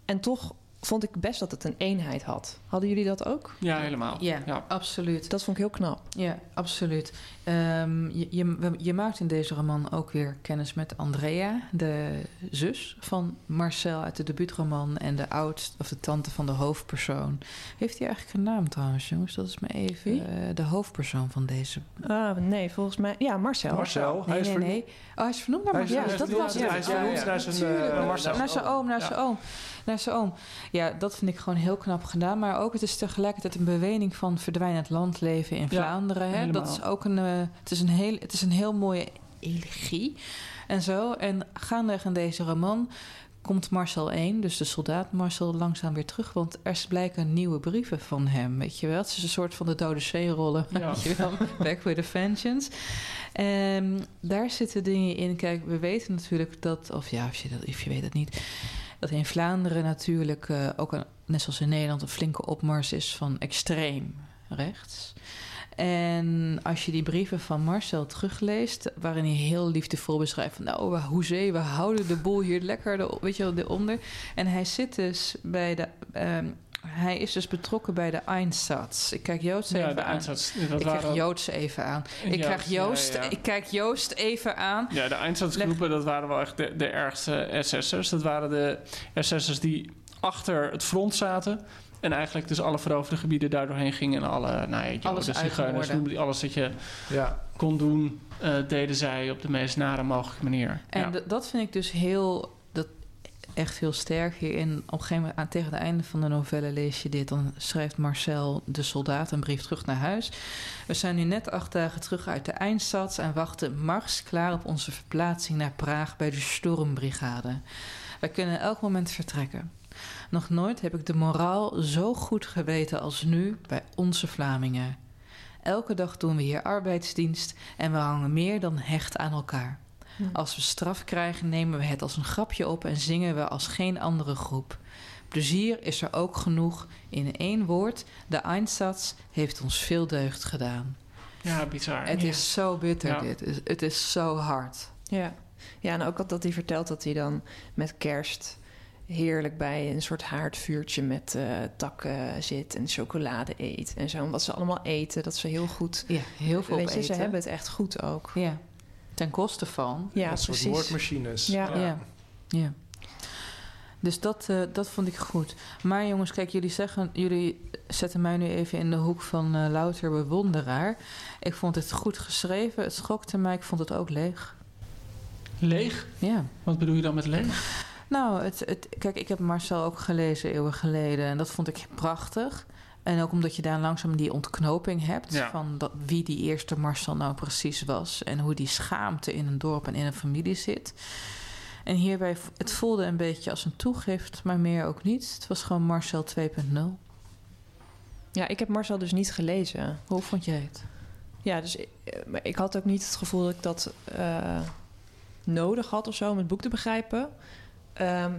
Speaker 4: en toch vond ik best dat het een eenheid had. Hadden jullie dat ook?
Speaker 3: Ja, helemaal.
Speaker 2: Ja,
Speaker 3: Ja.
Speaker 2: absoluut.
Speaker 4: Dat vond ik heel knap.
Speaker 2: Ja, absoluut. Ehm, je, je, je maakt in deze roman ook weer kennis met Andrea, de zus van Marcel uit de debuutroman en de oudste of de tante van de hoofdpersoon. Heeft hij eigenlijk een naam trouwens, jongens? Dat is me even
Speaker 4: Wie?
Speaker 2: eh, de hoofdpersoon van deze.
Speaker 4: Ah, nee, volgens mij... Ja, Marcel.
Speaker 5: Marcel, hij
Speaker 2: Nee,
Speaker 5: is
Speaker 2: nee. Oh, hij is vernoemd naar
Speaker 5: Hij
Speaker 2: Marcel.
Speaker 5: hij
Speaker 2: Ja,
Speaker 5: is
Speaker 2: dat was
Speaker 5: hij is vernoemd naar zijn, eh, Marcel.
Speaker 2: Naar zijn oom, naar zijn oom. Naar zijn oom. Ja, dat vind ik gewoon heel knap gedaan. Maar ook, het is tegelijkertijd een bewening van verdwijnend landleven in
Speaker 3: Ja,
Speaker 2: Vlaanderen. Hè? Dat is ook een, eh, het is een, heel, het is een heel mooie elegie en zo. En gaandeweg in deze roman komt Marcel 1, dus de soldaat Marcel, langzaam weer terug. Want er blijken nieuwe brieven van hem, weet je wel. Het is een soort van de Dode Zee-rollen,
Speaker 3: Ja.
Speaker 2: weet je wel. Back with a vengeance. En daar zitten dingen in. Kijk, we weten natuurlijk dat, of ja, of je, dat, of je weet het niet... dat in Vlaanderen natuurlijk eh, ook, net zoals in Nederland... een flinke opmars is van extreem rechts... En als je die brieven van Marcel terugleest, waarin hij heel liefdevol beschrijft van nou, hoezee, we houden de boel hier lekker, de, weet je wel, eronder. En hij zit dus bij de, ehm, hij is dus betrokken bij de Einsatz. Ik kijk Joost
Speaker 3: Ja,
Speaker 2: even
Speaker 3: de
Speaker 2: aan.
Speaker 3: Einsatz, dat
Speaker 2: ik
Speaker 3: waren-
Speaker 2: krijg Joost even aan. Ik
Speaker 3: Ja,
Speaker 2: krijg Joost,
Speaker 3: ja, ja.
Speaker 2: ik kijk Joost even aan.
Speaker 3: Ja, de Einsatzgroepen, dat waren wel echt de, de ergste SS'ers. Dat waren de SS'ers die achter het front zaten. En eigenlijk dus alle veroverde gebieden daardoorheen gingen. En alle, nou ja,
Speaker 2: Alles
Speaker 3: zigeuners,
Speaker 2: uitgemoorden.
Speaker 3: noem die, alles wat je
Speaker 5: Ja.
Speaker 3: kon doen, eh, deden zij op de meest nare mogelijke manier.
Speaker 2: En
Speaker 3: ja.
Speaker 2: dat vind ik dus heel, dat echt heel sterk hierin. Op gegeven moment, aan, tegen het einde van de novelle lees je dit. Dan schrijft Marcel, de soldaat, een brief terug naar huis. We zijn nu net acht dagen terug uit de Eindstad... en wachten mars klaar op onze verplaatsing naar Praag... bij de Sturmbrigade. Wij kunnen elk moment vertrekken. Nog nooit heb ik de moraal zo goed geweten als nu bij onze Vlamingen. Elke dag doen we hier arbeidsdienst en we hangen meer dan hecht aan elkaar. Als we straf krijgen, nemen we het als een grapje op en zingen we als geen andere groep. Plezier is er ook genoeg. In één woord, de Einsatz heeft ons veel deugd gedaan.
Speaker 3: ja, bizar.
Speaker 2: Het
Speaker 3: Ja.
Speaker 2: is zo bitter,
Speaker 3: Ja.
Speaker 2: dit. Het- Het is zo hard.
Speaker 4: Ja. ja, en ook dat hij vertelt dat hij dan met kerst heerlijk bij een soort haardvuurtje met eh, takken zit en chocolade eet en zo. En wat ze allemaal eten, dat ze heel goed.
Speaker 2: Ja, heel veel
Speaker 4: Weet je, ze
Speaker 2: opeten.
Speaker 4: hebben het echt goed ook.
Speaker 2: Ja, ten koste van.
Speaker 4: Ja,
Speaker 5: dat soort
Speaker 4: precies.
Speaker 5: moordmachines.
Speaker 4: Ja.
Speaker 2: Ja. ja. Dus dat, eh, dat vond ik goed. Maar jongens, kijk, jullie zeggen, jullie zetten mij nu even in de hoek van eh, louter bewonderaar. Ik vond het goed geschreven, het schokte mij, ik vond het ook leeg.
Speaker 3: Leeg?
Speaker 2: Ja.
Speaker 3: Wat bedoel je dan met leeg?
Speaker 2: Nou, het, het, kijk, ik heb Marcel ook gelezen eeuwen geleden en dat vond ik prachtig. En ook omdat je daar langzaam die ontknoping hebt
Speaker 3: Ja.
Speaker 2: van dat, wie die eerste Marcel nou precies was en hoe die schaamte in een dorp en in een familie zit. En hierbij, het voelde een beetje als een toegift, maar meer ook niet. Het was gewoon Marcel 2.0.
Speaker 4: Ja, ik heb Marcel dus niet gelezen.
Speaker 2: Hoe vond jij het?
Speaker 4: Ja, dus ik, eh, maar ik had ook niet het gevoel dat ik dat eh, nodig had of zo om het boek te begrijpen. Ehm,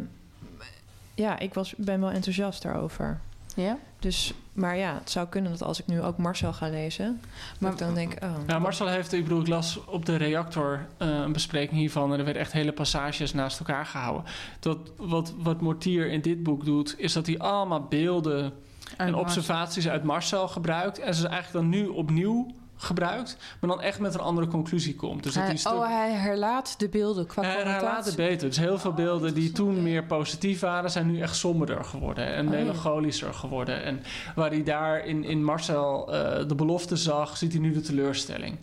Speaker 4: ja, ik was, ben wel enthousiast daarover.
Speaker 2: Ja?
Speaker 4: Dus, maar ja, het zou kunnen dat als ik nu ook Marcel ga lezen, maar ik dan denk, oh,
Speaker 3: Ja, Marcel heeft, ik bedoel, ik las op de reactor eh, een bespreking hiervan. En er werden echt hele passages naast elkaar gehouden. Dat, wat, wat Mortier in dit boek doet, is dat hij allemaal beelden en observaties uit Marcel gebruikt. En ze eigenlijk dan nu opnieuw gebruikt, maar dan echt met een andere conclusie komt. Dus dat
Speaker 2: Hij,
Speaker 3: die stuk-
Speaker 2: oh, hij herlaat de beelden qua
Speaker 3: hij laat
Speaker 2: connotatie.
Speaker 3: het beter. Dus heel veel beelden die toen meer positief waren, zijn nu echt somberder geworden en
Speaker 2: Oh,
Speaker 3: melancholischer geworden. En waar hij daar in, in Marcel eh, de belofte zag, ziet hij nu de teleurstelling.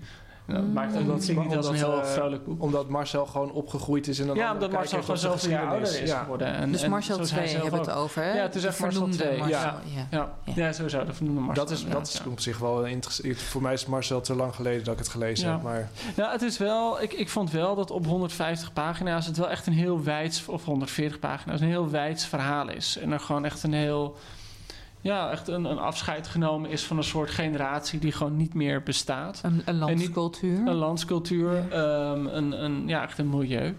Speaker 3: En dat maakt het dat niet als een heel
Speaker 5: eh,
Speaker 3: vrolijk boek.
Speaker 5: Omdat Marcel gewoon opgegroeid is in een
Speaker 3: Ja, omdat Marcel gewoon
Speaker 5: de
Speaker 3: zoveel jaar ouder is
Speaker 5: Ja.
Speaker 3: geworden. En,
Speaker 2: Dus
Speaker 3: en
Speaker 2: Marcel
Speaker 3: zo is hij
Speaker 2: 2
Speaker 3: zelf
Speaker 2: hebben we het over, hè?
Speaker 3: Ja, het is echt Marcel
Speaker 2: vernoemde
Speaker 3: 2.
Speaker 2: Marcel,
Speaker 3: ja.
Speaker 2: ja.
Speaker 3: Ja. Ja. sowieso, de vernoemde Marcel.
Speaker 5: Dat is, dat is
Speaker 3: ja.
Speaker 5: op zich wel interessant. Voor mij is Marcel te lang geleden dat ik het gelezen
Speaker 3: Ja.
Speaker 5: heb. Maar
Speaker 3: Nou, het is wel, ik, ik vond wel dat op 150 pagina's het wel echt een heel wijds, of 140 pagina's, een heel wijds verhaal is. En er gewoon echt een heel, ja, echt een, een afscheid genomen is van een soort generatie die gewoon niet meer bestaat.
Speaker 2: Een, een
Speaker 3: niet-
Speaker 2: landscultuur.
Speaker 3: Een landscultuur, ehm, een, een, ja, echt een milieu.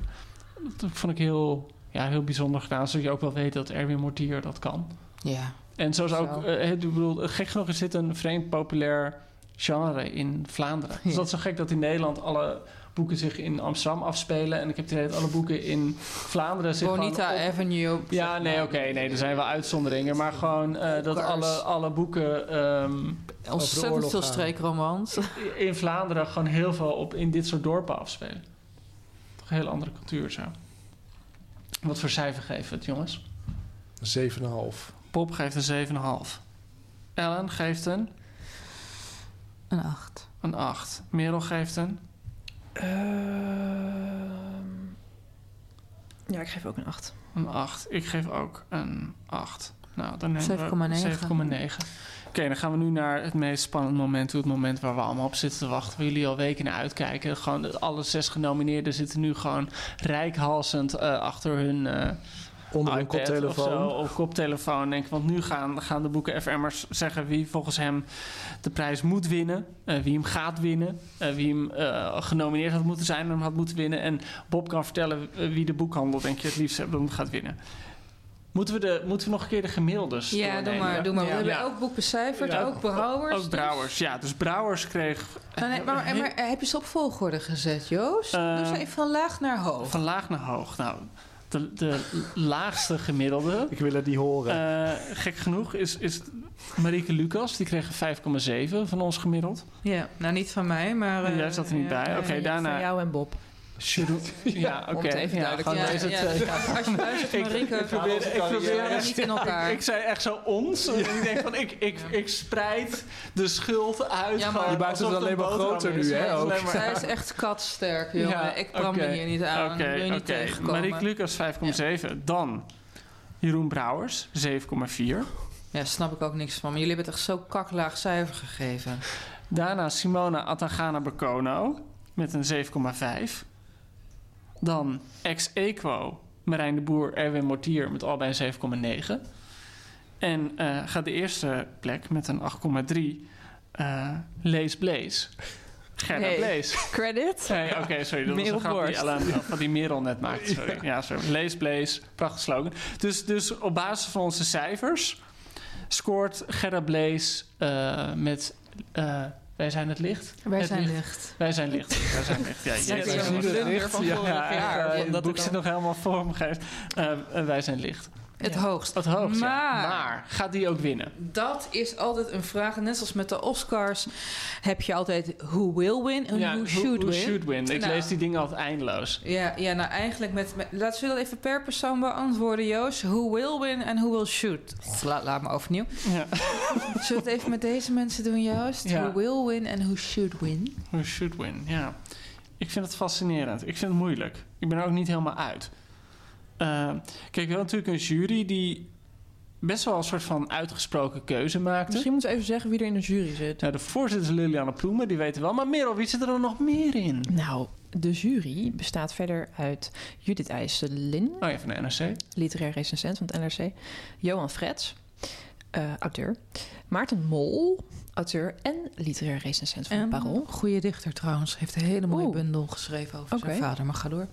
Speaker 3: Dat vond ik heel, ja, heel bijzonder gedaan. Zodat je ook wel weet dat Erwin Mortier dat kan.
Speaker 2: Ja.
Speaker 3: En zo is ook, eh, ik bedoel, gek genoeg is dit een vreemd populair genre in Vlaanderen. Dus
Speaker 2: Ja.
Speaker 3: dat is zo gek dat in Nederland alle boeken zich in Amsterdam afspelen. En ik heb het idee dat alle boeken in Vlaanderen zich
Speaker 2: Bonita
Speaker 3: op-
Speaker 2: Avenue. op-
Speaker 3: Ja, nee, oké, nee, er zijn wel uitzonderingen. Maar gewoon eh, dat alle, alle boeken ehm,
Speaker 2: Ontzettend
Speaker 5: oorlog
Speaker 2: veel streekromans.
Speaker 3: in Vlaanderen gewoon heel veel op, in dit soort dorpen afspelen. Toch een hele andere cultuur zo. Wat voor cijfer geven we het, jongens?
Speaker 5: 7,5.
Speaker 3: Bob geeft een 7,5. Ellen geeft een,
Speaker 2: Een acht.
Speaker 3: een 8. Merel geeft een...
Speaker 4: Ehm, ja, ik geef ook een 8.
Speaker 3: Een 8. Ik geef ook een 8. Nou, dan nemen
Speaker 2: 7,9.
Speaker 3: we 7,9. Oké, dan gaan we nu naar het meest spannende moment toe. Het moment waar we allemaal op zitten te wachten. Waar jullie al weken naar uitkijken. Gewoon alle zes genomineerden zitten nu gewoon rijkhalsend eh, achter hun eh
Speaker 5: Onder een koptelefoon.
Speaker 3: Of, zo, of koptelefoon. Denk, ik. want nu gaan, gaan de boeken FM'ers zeggen wie volgens hem de prijs moet winnen. eh, wie hem gaat winnen. eh, wie hem eh, genomineerd had moeten zijn en hem had moeten winnen. En Bob kan vertellen wie de boekhandel denk je het liefst hem gaat winnen. Moeten we, de, moeten we nog een keer de gemiddeldes
Speaker 2: Ja, doe maar. Doe maar. We
Speaker 3: Ja.
Speaker 2: hebben
Speaker 3: Ja.
Speaker 2: ook boek becijferd,
Speaker 3: Ja.
Speaker 2: ook Brouwers.
Speaker 3: Ook Brouwers, ja. Dus Brouwers kreeg
Speaker 2: nee, maar, maar, maar heb je ze op volgorde gezet, Joost? Dus even van laag naar hoog.
Speaker 3: van laag naar hoog. Nou, de, de laagste gemiddelde,
Speaker 5: Ik wil het niet horen.
Speaker 3: eh, gek genoeg, is, is Marieke Lucas. Die kreeg een 5,7 van ons gemiddeld.
Speaker 2: Ja, nou niet van mij, maar... eh,
Speaker 3: Jij zat er niet
Speaker 2: ja,
Speaker 3: bij.
Speaker 2: eh,
Speaker 3: Oké,
Speaker 4: Van
Speaker 3: daarna...
Speaker 4: jou en Bob.
Speaker 3: Shuru- Ja, oké. Ja.
Speaker 2: Als je luistert,
Speaker 3: Ik-
Speaker 2: Marieke,
Speaker 3: ik probeer- ik probeer-
Speaker 2: niet in elkaar.
Speaker 3: Ik zei echt zo ons. En ik denk van, ik, ik, ik spreid de schuld uit.
Speaker 2: Ja, maar-
Speaker 5: Je maakt het alleen maar groter
Speaker 3: is.
Speaker 5: nu, hè, ook.
Speaker 2: Zij is echt katsterk, jongen.
Speaker 3: Ja,
Speaker 2: ik me hier niet aan.
Speaker 3: Oké,
Speaker 2: Wil je niet
Speaker 3: oké.
Speaker 2: tegenkomen.
Speaker 3: Marieke Lucas 5,7. Dan Jeroen Brouwers 7,4.
Speaker 2: Ja, snap ik ook niks van. Maar jullie hebben het echt zo kaklaag cijfer gegeven.
Speaker 3: Daarna Simona Atagana Bercono met een 7,5. Dan ex-equo Marijn de Boer, Erwin Mortier met allebei een 7,9. En eh, gaat de eerste plek met een 8,3 eh Lees Blaze. Gerda
Speaker 4: Hey.
Speaker 3: Blaze.
Speaker 4: Credit.
Speaker 3: Nee, oké, sorry. Dat was een grap die. Ellen van die Merel net maakte. Sorry. Ja, sorry. Lees Blaze. Prachtig slogan. Dus, dus op basis van onze cijfers scoort Gerda Blaze eh, met... wij zijn het licht.
Speaker 2: Wij
Speaker 3: Het
Speaker 2: zijn licht.
Speaker 3: Wij zijn licht. Wij zijn licht. Ja,
Speaker 2: Ja,
Speaker 5: licht,
Speaker 2: van
Speaker 5: ja.
Speaker 2: vorig
Speaker 3: Ja,
Speaker 2: jaar.
Speaker 3: eh,
Speaker 4: dat
Speaker 3: het boek
Speaker 4: dan-
Speaker 3: nog helemaal. Eh, eh, wij zijn licht.
Speaker 2: Het hoogst.
Speaker 3: Het hoogst, ja.
Speaker 2: Maar-
Speaker 3: Maar gaat die ook winnen?
Speaker 2: Dat is altijd een vraag. Net als met de Oscars heb je altijd who will win en who should
Speaker 3: who
Speaker 2: win.
Speaker 3: should win. Ik
Speaker 2: Nou.
Speaker 3: lees die dingen altijd eindeloos.
Speaker 2: Ja, ja, nou eigenlijk met, met... Laten we dat even per persoon beantwoorden, Joost. Who will win en who will shoot? La, laat me overnieuw.
Speaker 3: Ja.
Speaker 2: Zullen we het even met deze mensen doen, Joost?
Speaker 3: Ja.
Speaker 2: Who will win en who should win?
Speaker 3: Who should win, ja. Ik vind het fascinerend. Ik vind het moeilijk. Ik ben er ook niet helemaal uit. Eh, kijk, wel natuurlijk een jury die best wel een soort van uitgesproken keuze maakte.
Speaker 4: Misschien moeten we even zeggen wie er in de jury zit.
Speaker 3: Nou, de voorzitter is Liliane Ploemen, die weten wel. Maar Merel, wie zit er dan nog meer in?
Speaker 4: Nou, de jury bestaat verder uit Judith IJsselin,
Speaker 3: Oh ja, van de NRC.
Speaker 4: literair recensent van het NRC. Johan Frets, eh, auteur. Maarten Mol, auteur en literair recensent van
Speaker 2: En
Speaker 4: het Parool.
Speaker 2: goede dichter trouwens. Heeft een hele mooie
Speaker 4: Oeh.
Speaker 2: bundel geschreven over zijn vader. Maar ga door.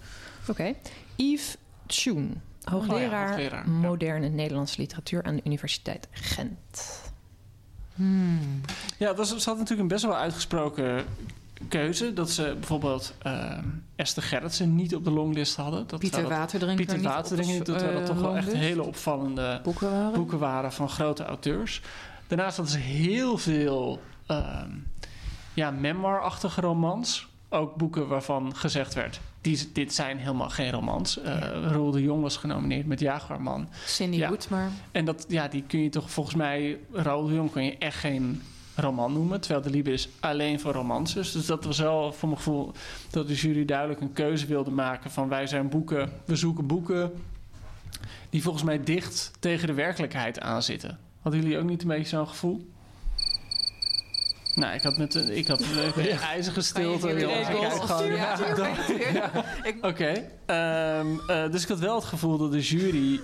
Speaker 4: Oké. Yves Tjoen, hoogleraar,
Speaker 3: hoogleraar, ja.
Speaker 4: moderne Nederlandse literatuur aan de Universiteit Gent.
Speaker 2: Hmm.
Speaker 3: Ja, was, ze had natuurlijk een best wel uitgesproken keuze. Dat ze bijvoorbeeld eh, Esther Gerritsen niet op de longlist hadden. Dat,
Speaker 2: Pieter
Speaker 3: dat-
Speaker 2: Waterdrinker
Speaker 3: Pieter
Speaker 2: niet op
Speaker 3: Waterdrinker niet, dat
Speaker 2: eh,
Speaker 3: toch wel echt hele opvallende
Speaker 2: boeken waren.
Speaker 3: boeken waren van grote auteurs. Daarnaast hadden ze heel veel ehm ja, memoirachtige romans. Ook boeken waarvan gezegd werd, die, dit zijn helemaal geen romans. Uh, Roel de Jong was genomineerd met Jaguarman.
Speaker 2: Cindy
Speaker 3: Ja.
Speaker 2: Hoedmer.
Speaker 3: En dat, ja, die kun je toch volgens mij... Roel de Jong kun je echt geen roman noemen. Terwijl de Liebe is alleen voor romances. Dus dat was wel voor mijn gevoel... dat de jury duidelijk een keuze wilde maken van... wij zijn boeken, we zoeken boeken... die volgens mij dicht tegen de werkelijkheid aanzitten. Hadden jullie ook niet een beetje zo'n gevoel? Nou, ik had met een, ik had een ijzige stilte. Ja, ja. Oké. ehm, eh, dus ik had wel het gevoel dat de jury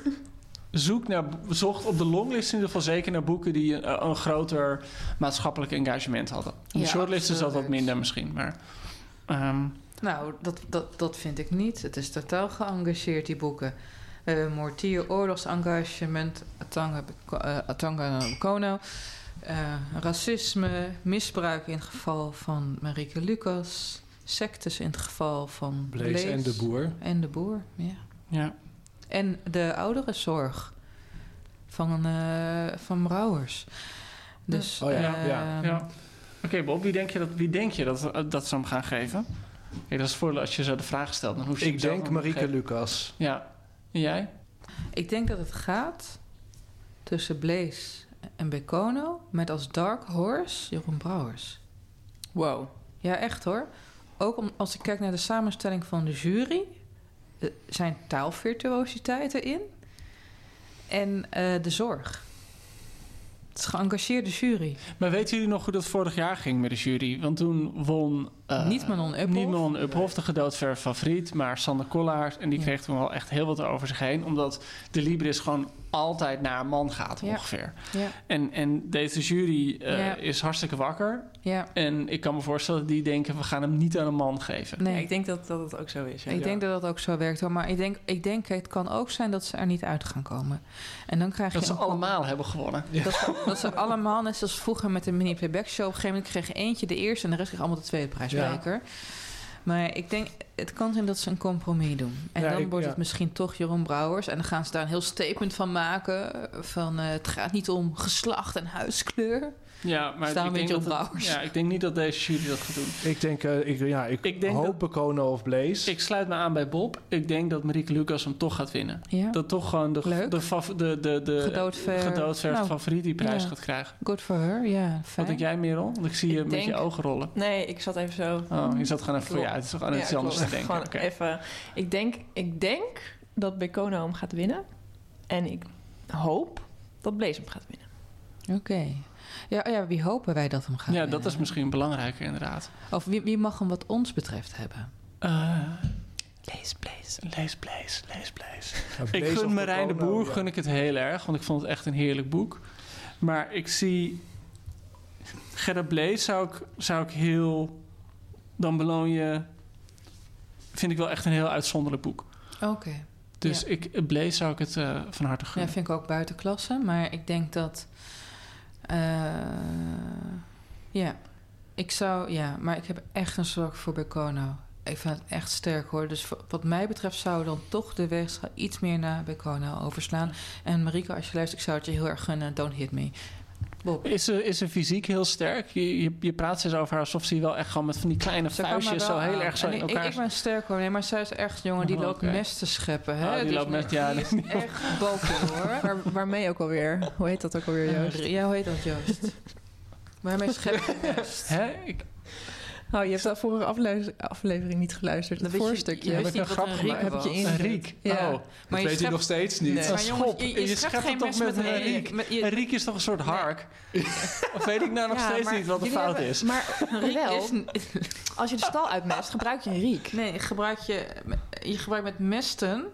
Speaker 3: zoek naar, zocht op de longlist in ieder geval zeker naar boeken die een, een groter maatschappelijk engagement hadden. Op de
Speaker 2: Ja,
Speaker 3: shortlist is dat wat minder misschien, maar... ehm,
Speaker 2: Nou, dat, dat, dat vind ik niet. Het is totaal geëngageerd, die boeken. Hebben Mortier, oorlogsengagement, Atanga, eh, Atanga Kono. Eh, racisme, misbruik in het geval van Marieke Lucas. Sectes in het geval van
Speaker 5: Blaze en de boer.
Speaker 2: En de boer, ja.
Speaker 3: ja.
Speaker 2: En de ouderenzorg van, eh van Brouwers. Dus,
Speaker 5: Oh ja, ja.
Speaker 2: ehm,
Speaker 3: ja. Oké Bob, wie denk je dat, wie denk je dat, dat ze hem gaan geven? Kijk, dat is voor als je zo de vraag stelt. Dan hoef je
Speaker 5: Ik denk Marieke
Speaker 3: geven.
Speaker 5: Lucas.
Speaker 3: Ja. En jij?
Speaker 2: Ik denk dat het gaat tussen Blaze en Bekono met als Dark Horse Jeroen Brouwers.
Speaker 4: Wow.
Speaker 2: Ja, echt hoor. Ook om, als ik kijk naar de samenstelling van de jury, er zijn taalvirtuositeiten in en eh, de zorg. Het is een geëngageerde jury.
Speaker 3: Maar weten jullie nog hoe dat vorig jaar ging met de jury? Want toen won... eh,
Speaker 2: Niet Manon Uphoff.
Speaker 3: Niet Manon Uphoff, de gedoodverfde favoriet. Maar Sander Kollaert. En die
Speaker 2: Ja.
Speaker 3: kreeg toen wel echt heel wat over zich heen. Omdat de Libris gewoon altijd naar een man gaat
Speaker 2: Ja.
Speaker 3: ongeveer.
Speaker 2: Ja,
Speaker 3: En, en deze jury eh,
Speaker 2: Ja.
Speaker 3: is hartstikke wakker.
Speaker 2: ja.
Speaker 3: En ik kan me voorstellen dat die denken... we gaan hem niet aan een man geven.
Speaker 2: Nee.
Speaker 4: Ja, ik denk dat, dat het ook zo is.
Speaker 2: Ik denk dat dat ook zo werkt hoor. Maar ik denk, ik denk, het kan ook zijn dat ze er niet uit gaan komen. En dan krijg
Speaker 3: Dat
Speaker 2: je
Speaker 3: ze
Speaker 2: een-
Speaker 3: allemaal hebben gewonnen.
Speaker 2: Dat, ze, dat ze allemaal, net zoals vroeger met de mini-playback show... op een gegeven moment kreeg eentje de eerste... en de rest kreeg allemaal de tweede prijsbeker. Maar ik denk, het kan zijn dat ze een compromis doen. En
Speaker 5: Ja,
Speaker 2: dan
Speaker 5: ik-
Speaker 2: wordt
Speaker 5: ja.
Speaker 2: het misschien toch Jeroen Brouwers. En dan gaan ze daar een heel statement van maken. Van eh, het gaat niet om geslacht en huiskleur.
Speaker 3: Ja, maar
Speaker 2: Staan met Brouwers.
Speaker 3: ja, ik denk niet dat deze jury dat gaat doen.
Speaker 5: Ik denk, eh, ik, ja, ik,
Speaker 3: Ik denk
Speaker 5: hoop
Speaker 3: dat-
Speaker 5: Bekono of Blaze.
Speaker 3: Ik sluit me aan bij Bob. Ik denk dat Marieke Lucas hem toch gaat winnen.
Speaker 2: Ja,
Speaker 3: Dat toch gewoon de,
Speaker 2: Leuk.
Speaker 3: de, fav- de, de, de
Speaker 2: Gedoodver-
Speaker 3: gedoodverfde
Speaker 2: nou,
Speaker 3: favoriet die prijs
Speaker 2: ja.
Speaker 3: gaat krijgen.
Speaker 2: good for her. Ja,
Speaker 3: Wat denk jij, Merel? Want ik zie je
Speaker 4: Ik
Speaker 3: met je ogen rollen.
Speaker 4: Nee, ik zat even zo...
Speaker 3: Oh, je zat gewoon even voor je uit. Het is gewoon iets
Speaker 4: Ja,
Speaker 3: anders te denken.
Speaker 4: Gewoon even... Ik denk, ik denk dat Bekono hem gaat winnen. En ik hoop dat Blaze hem gaat winnen.
Speaker 2: Oké. Ja, ja, wie hopen wij dat hem gaat
Speaker 3: Ja, dat is misschien belangrijker inderdaad.
Speaker 2: Of wie, wie mag hem wat ons betreft hebben?
Speaker 3: Eh,
Speaker 4: Lees Blaze.
Speaker 3: lees Blaze, lees Blaze.
Speaker 5: Ja,
Speaker 3: Ik gun Marijn de Boer
Speaker 5: ja.
Speaker 3: gun ik het heel erg, want ik vond het echt een heerlijk boek. Maar ik zie... Gerrit Blaze zou ik, zou ik heel... Dan beloon je... Vind ik wel echt een heel uitzonderlijk boek.
Speaker 2: Oké.
Speaker 3: Dus
Speaker 2: Ja.
Speaker 3: ik, Blaze zou ik het eh, van harte
Speaker 2: Ja,
Speaker 3: gunnen.
Speaker 2: vind ik ook buitenklasse. Maar ik denk dat... eh, ja, ik zou... Ja, maar ik heb echt een zorg voor Bekono. Ik vind het echt sterk hoor. Dus wat mij betreft zou dan toch de weegschaal iets meer naar Bekono overslaan. En Marika, als je luistert, ik zou het je heel erg gunnen. Don't hit me. Bob.
Speaker 3: Is ze, is ze fysiek heel sterk? Je, je, je praat steeds over haar alsof ze wel echt gewoon met van die kleine
Speaker 2: Ze
Speaker 3: vuistjes zo heel
Speaker 2: aan.
Speaker 3: erg zo
Speaker 2: En
Speaker 3: in elkaar...
Speaker 2: ik ben sterk hoor. Nee, maar zij is echt jongen die
Speaker 3: Oh,
Speaker 2: loopt mes te scheppen. Hè?
Speaker 3: Oh, die
Speaker 2: Dus
Speaker 3: loopt mes- ja,
Speaker 2: die is echt boken hoor.
Speaker 4: Waar, waarmee ook alweer? Hoe heet dat ook alweer, Joost?
Speaker 2: Ja, hoe heet dat Joost? Waarmee schep je mest?
Speaker 3: Hè? Ik,
Speaker 4: Oh, je hebt de vorige afle- aflevering niet geluisterd. Het
Speaker 2: wist je-
Speaker 4: voorstukje.
Speaker 2: je
Speaker 3: ik
Speaker 2: niet
Speaker 3: een grap gemaakt?
Speaker 4: Heb ik je in-
Speaker 3: een riek.
Speaker 4: Ja.
Speaker 3: Oh.
Speaker 2: Maar
Speaker 5: dat
Speaker 2: je
Speaker 5: weet hij
Speaker 2: schept-
Speaker 5: nog steeds niet.
Speaker 4: Nee.
Speaker 2: Maar jongens,
Speaker 3: schop.
Speaker 2: je, je,
Speaker 3: Je
Speaker 2: schept
Speaker 3: het toch
Speaker 2: mes
Speaker 3: met
Speaker 2: met
Speaker 3: een
Speaker 2: een
Speaker 3: riek?
Speaker 2: met je-
Speaker 3: Een riek is toch een soort hark? of weet ik nou nog
Speaker 4: Ja,
Speaker 3: steeds
Speaker 4: maar
Speaker 3: niet wat de fout
Speaker 4: hebben-
Speaker 3: is?
Speaker 4: Maar
Speaker 2: riek
Speaker 4: wel, als je de stal uitmest, gebruik je een riek.
Speaker 2: Nee, gebruik je, je gebruikt met mesten.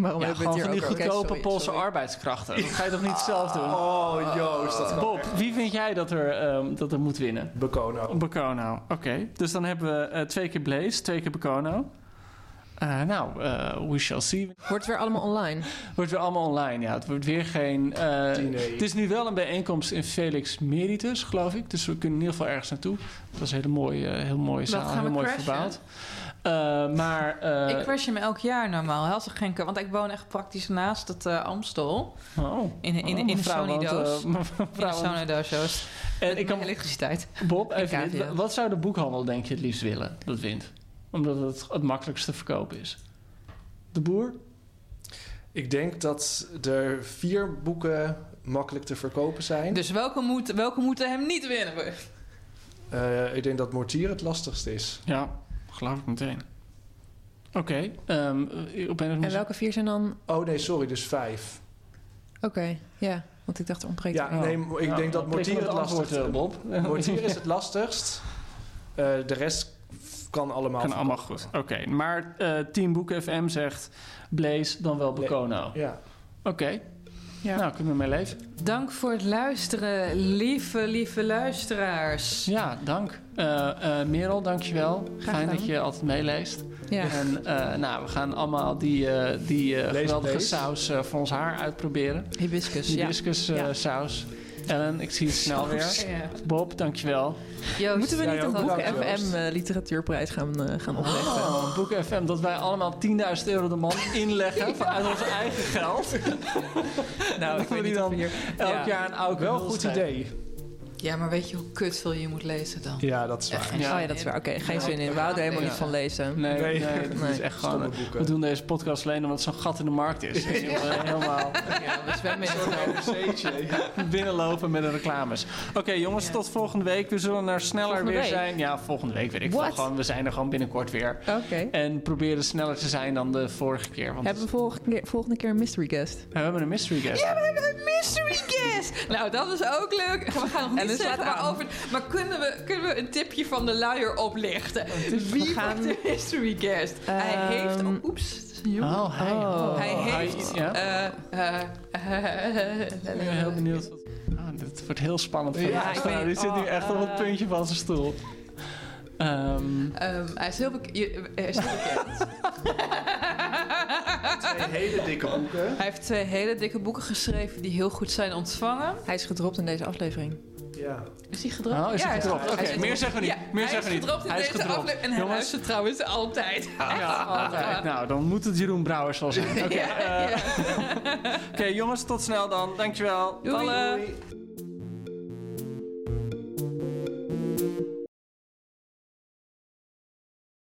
Speaker 4: Waarom
Speaker 3: Ja,
Speaker 4: hebben we het hier
Speaker 3: die goedkope
Speaker 4: sorry,
Speaker 3: Poolse
Speaker 4: sorry.
Speaker 3: arbeidskrachten. Dat ga je toch niet zelf doen?
Speaker 5: Oh, Joost, dat kan
Speaker 3: Bob, wie vind jij dat er, ehm, dat er moet winnen?
Speaker 5: Bekono.
Speaker 3: Bekono. Oké, dus dan hebben we eh, twee keer Blaze, twee keer Bekono. Eh, nou, eh, we shall see.
Speaker 4: Wordt het weer allemaal online?
Speaker 3: Wordt weer allemaal online, ja. Het wordt weer geen... eh,
Speaker 5: Diner.
Speaker 3: het is nu wel een bijeenkomst in Felix Meritus, geloof ik. Dus we kunnen in ieder geval ergens naartoe. Dat was een hele mooie, heel mooie zaal, heel mooi
Speaker 2: crashen?
Speaker 3: verbouwd. Eh, maar... eh,
Speaker 2: ik crash hem elk jaar normaal. Als er geen, want ik woon echt praktisch naast het eh, Amstel.
Speaker 3: oh,
Speaker 2: In, in, in,
Speaker 3: oh,
Speaker 2: in de Sony-doos. in Sony-doos.
Speaker 3: En
Speaker 2: Met
Speaker 3: ik kan,
Speaker 2: elektriciteit.
Speaker 3: Bob, even dit. Wat zou de boekhandel denk je het liefst willen dat wint? Omdat het het makkelijkst te verkopen is. De boer?
Speaker 5: Ik denk dat er vier boeken makkelijk te verkopen zijn.
Speaker 2: Dus welke, moet, welke moeten hem niet winnen?
Speaker 5: Eh, ik denk dat Mortier het lastigste is.
Speaker 3: Ja, geloof ik meteen. Oké, ehm, eh, op een
Speaker 4: En welke vier zijn dan...
Speaker 5: Oh nee, sorry, dus vijf.
Speaker 4: Oké, ja. Want ik dacht, er ontbreekt
Speaker 5: Ja, nee, ik denk dat Mortier het
Speaker 3: antwoord,
Speaker 5: lastigste
Speaker 3: eh, Bob.
Speaker 5: Mortier is het lastigst. Eh, de rest kan allemaal.
Speaker 3: Kan allemaal goed. Oké, maar eh Team Boek FM zegt Blaze dan wel
Speaker 5: worden. Ja.
Speaker 3: Oké.
Speaker 4: Ja.
Speaker 3: Nou, kunnen we mee leven.
Speaker 2: Dank voor het luisteren, lieve, lieve luisteraars.
Speaker 3: Ja, dank. Eh eh Merel, dankjewel.
Speaker 4: Graag
Speaker 3: Fijn dat je altijd meeleest.
Speaker 4: Ja.
Speaker 3: En eh, nou, we gaan allemaal die, eh, die eh, geweldige
Speaker 5: deze.
Speaker 3: saus voor ons haar uitproberen.
Speaker 4: Hibiscus, ja.
Speaker 3: Hibiscus eh,
Speaker 4: Ja.
Speaker 3: saus. Ellen, ik zie het snel weer.
Speaker 2: Ja.
Speaker 3: Bob, dankjewel.
Speaker 2: Joost,
Speaker 4: Moeten we niet
Speaker 5: ja,
Speaker 4: een
Speaker 5: ook
Speaker 4: Boek. FM eh, literatuurprijs gaan, eh, gaan oprichten?
Speaker 3: Oh, Boek FM, dat wij allemaal 10.000 euro de man inleggen vanuit ons eigen geld.
Speaker 4: Nou, ik weet niet of we hier...
Speaker 3: Elk
Speaker 4: Ja.
Speaker 3: jaar een oude
Speaker 5: Wel een goed idee.
Speaker 2: Ja, maar weet je hoe kutveel je moet lezen dan?
Speaker 5: Ja, dat is waar.
Speaker 3: Ja.
Speaker 2: zin
Speaker 4: Oh ja, dat is waar. Oké, geen zin in. We houden er helemaal niet van lezen.
Speaker 3: Nee, nee,
Speaker 5: Nee.
Speaker 3: dat is echt gewoon... We doen deze podcast alleen omdat het zo'n gat in de markt is. Dus helemaal
Speaker 4: Ja, we zwemmen in
Speaker 3: binnenlopen met de reclames. Oké jongens, tot volgende week. We zullen er sneller
Speaker 4: Volgende
Speaker 3: weer
Speaker 4: week?
Speaker 3: zijn. Ja, volgende week weet ik wel. Gewoon, we zijn er gewoon binnenkort weer.
Speaker 4: Oké.
Speaker 3: En proberen sneller te zijn dan de vorige keer. Want
Speaker 4: Hebben we volgende keer, volgende keer een mystery guest?
Speaker 3: we hebben een mystery guest.
Speaker 2: Ja, we hebben een mystery guest. Nou, dat is ook leuk. We gaan nog niet zeggen
Speaker 4: laat aan.
Speaker 2: waarover. Maar kunnen we, kunnen we een tipje van de luier oplichten? Wie
Speaker 4: gaan-
Speaker 2: wordt de mystery guest? hij heeft... Oh, oeps. het is een jongen.
Speaker 3: Oh, hij.
Speaker 4: Oh.
Speaker 2: Hij
Speaker 3: Hij-
Speaker 2: heeft...
Speaker 3: ja?
Speaker 2: eh, eh,
Speaker 3: Ik ben heel benieuwd. Wat... Ah, dit wordt heel spannend. voor de
Speaker 4: Ja,
Speaker 3: Die zit nu
Speaker 4: oh,
Speaker 3: echt op het
Speaker 4: eh.
Speaker 3: puntje van zijn stoel. Ehm,
Speaker 2: ehm, hij is heel, bek- hij is heel bekend.
Speaker 5: Twee hele dikke boeken.
Speaker 2: Hij heeft twee hele dikke boeken geschreven die heel goed zijn ontvangen.
Speaker 4: Hij is gedropt in deze aflevering.
Speaker 5: Ja.
Speaker 2: Is hij gedropt?
Speaker 3: oh, is hij
Speaker 2: Ja,
Speaker 3: gedropt? Oké, meer zeggen we niet.
Speaker 2: Ja,
Speaker 3: meer
Speaker 2: hij
Speaker 3: zeggen we niet.
Speaker 2: gedropt in
Speaker 3: hij is
Speaker 2: deze
Speaker 3: gedropt.
Speaker 2: aflevering. En hij
Speaker 3: Jongens,
Speaker 2: luistert trouwens altijd.
Speaker 3: Ja, altijd. Nou, dan moet het Jeroen Brouwers wel zijn. Oké,
Speaker 2: Ja,
Speaker 3: eh,
Speaker 2: ja.
Speaker 3: Oké, jongens, tot snel dan. Dankjewel.
Speaker 2: Doei.
Speaker 3: Doei.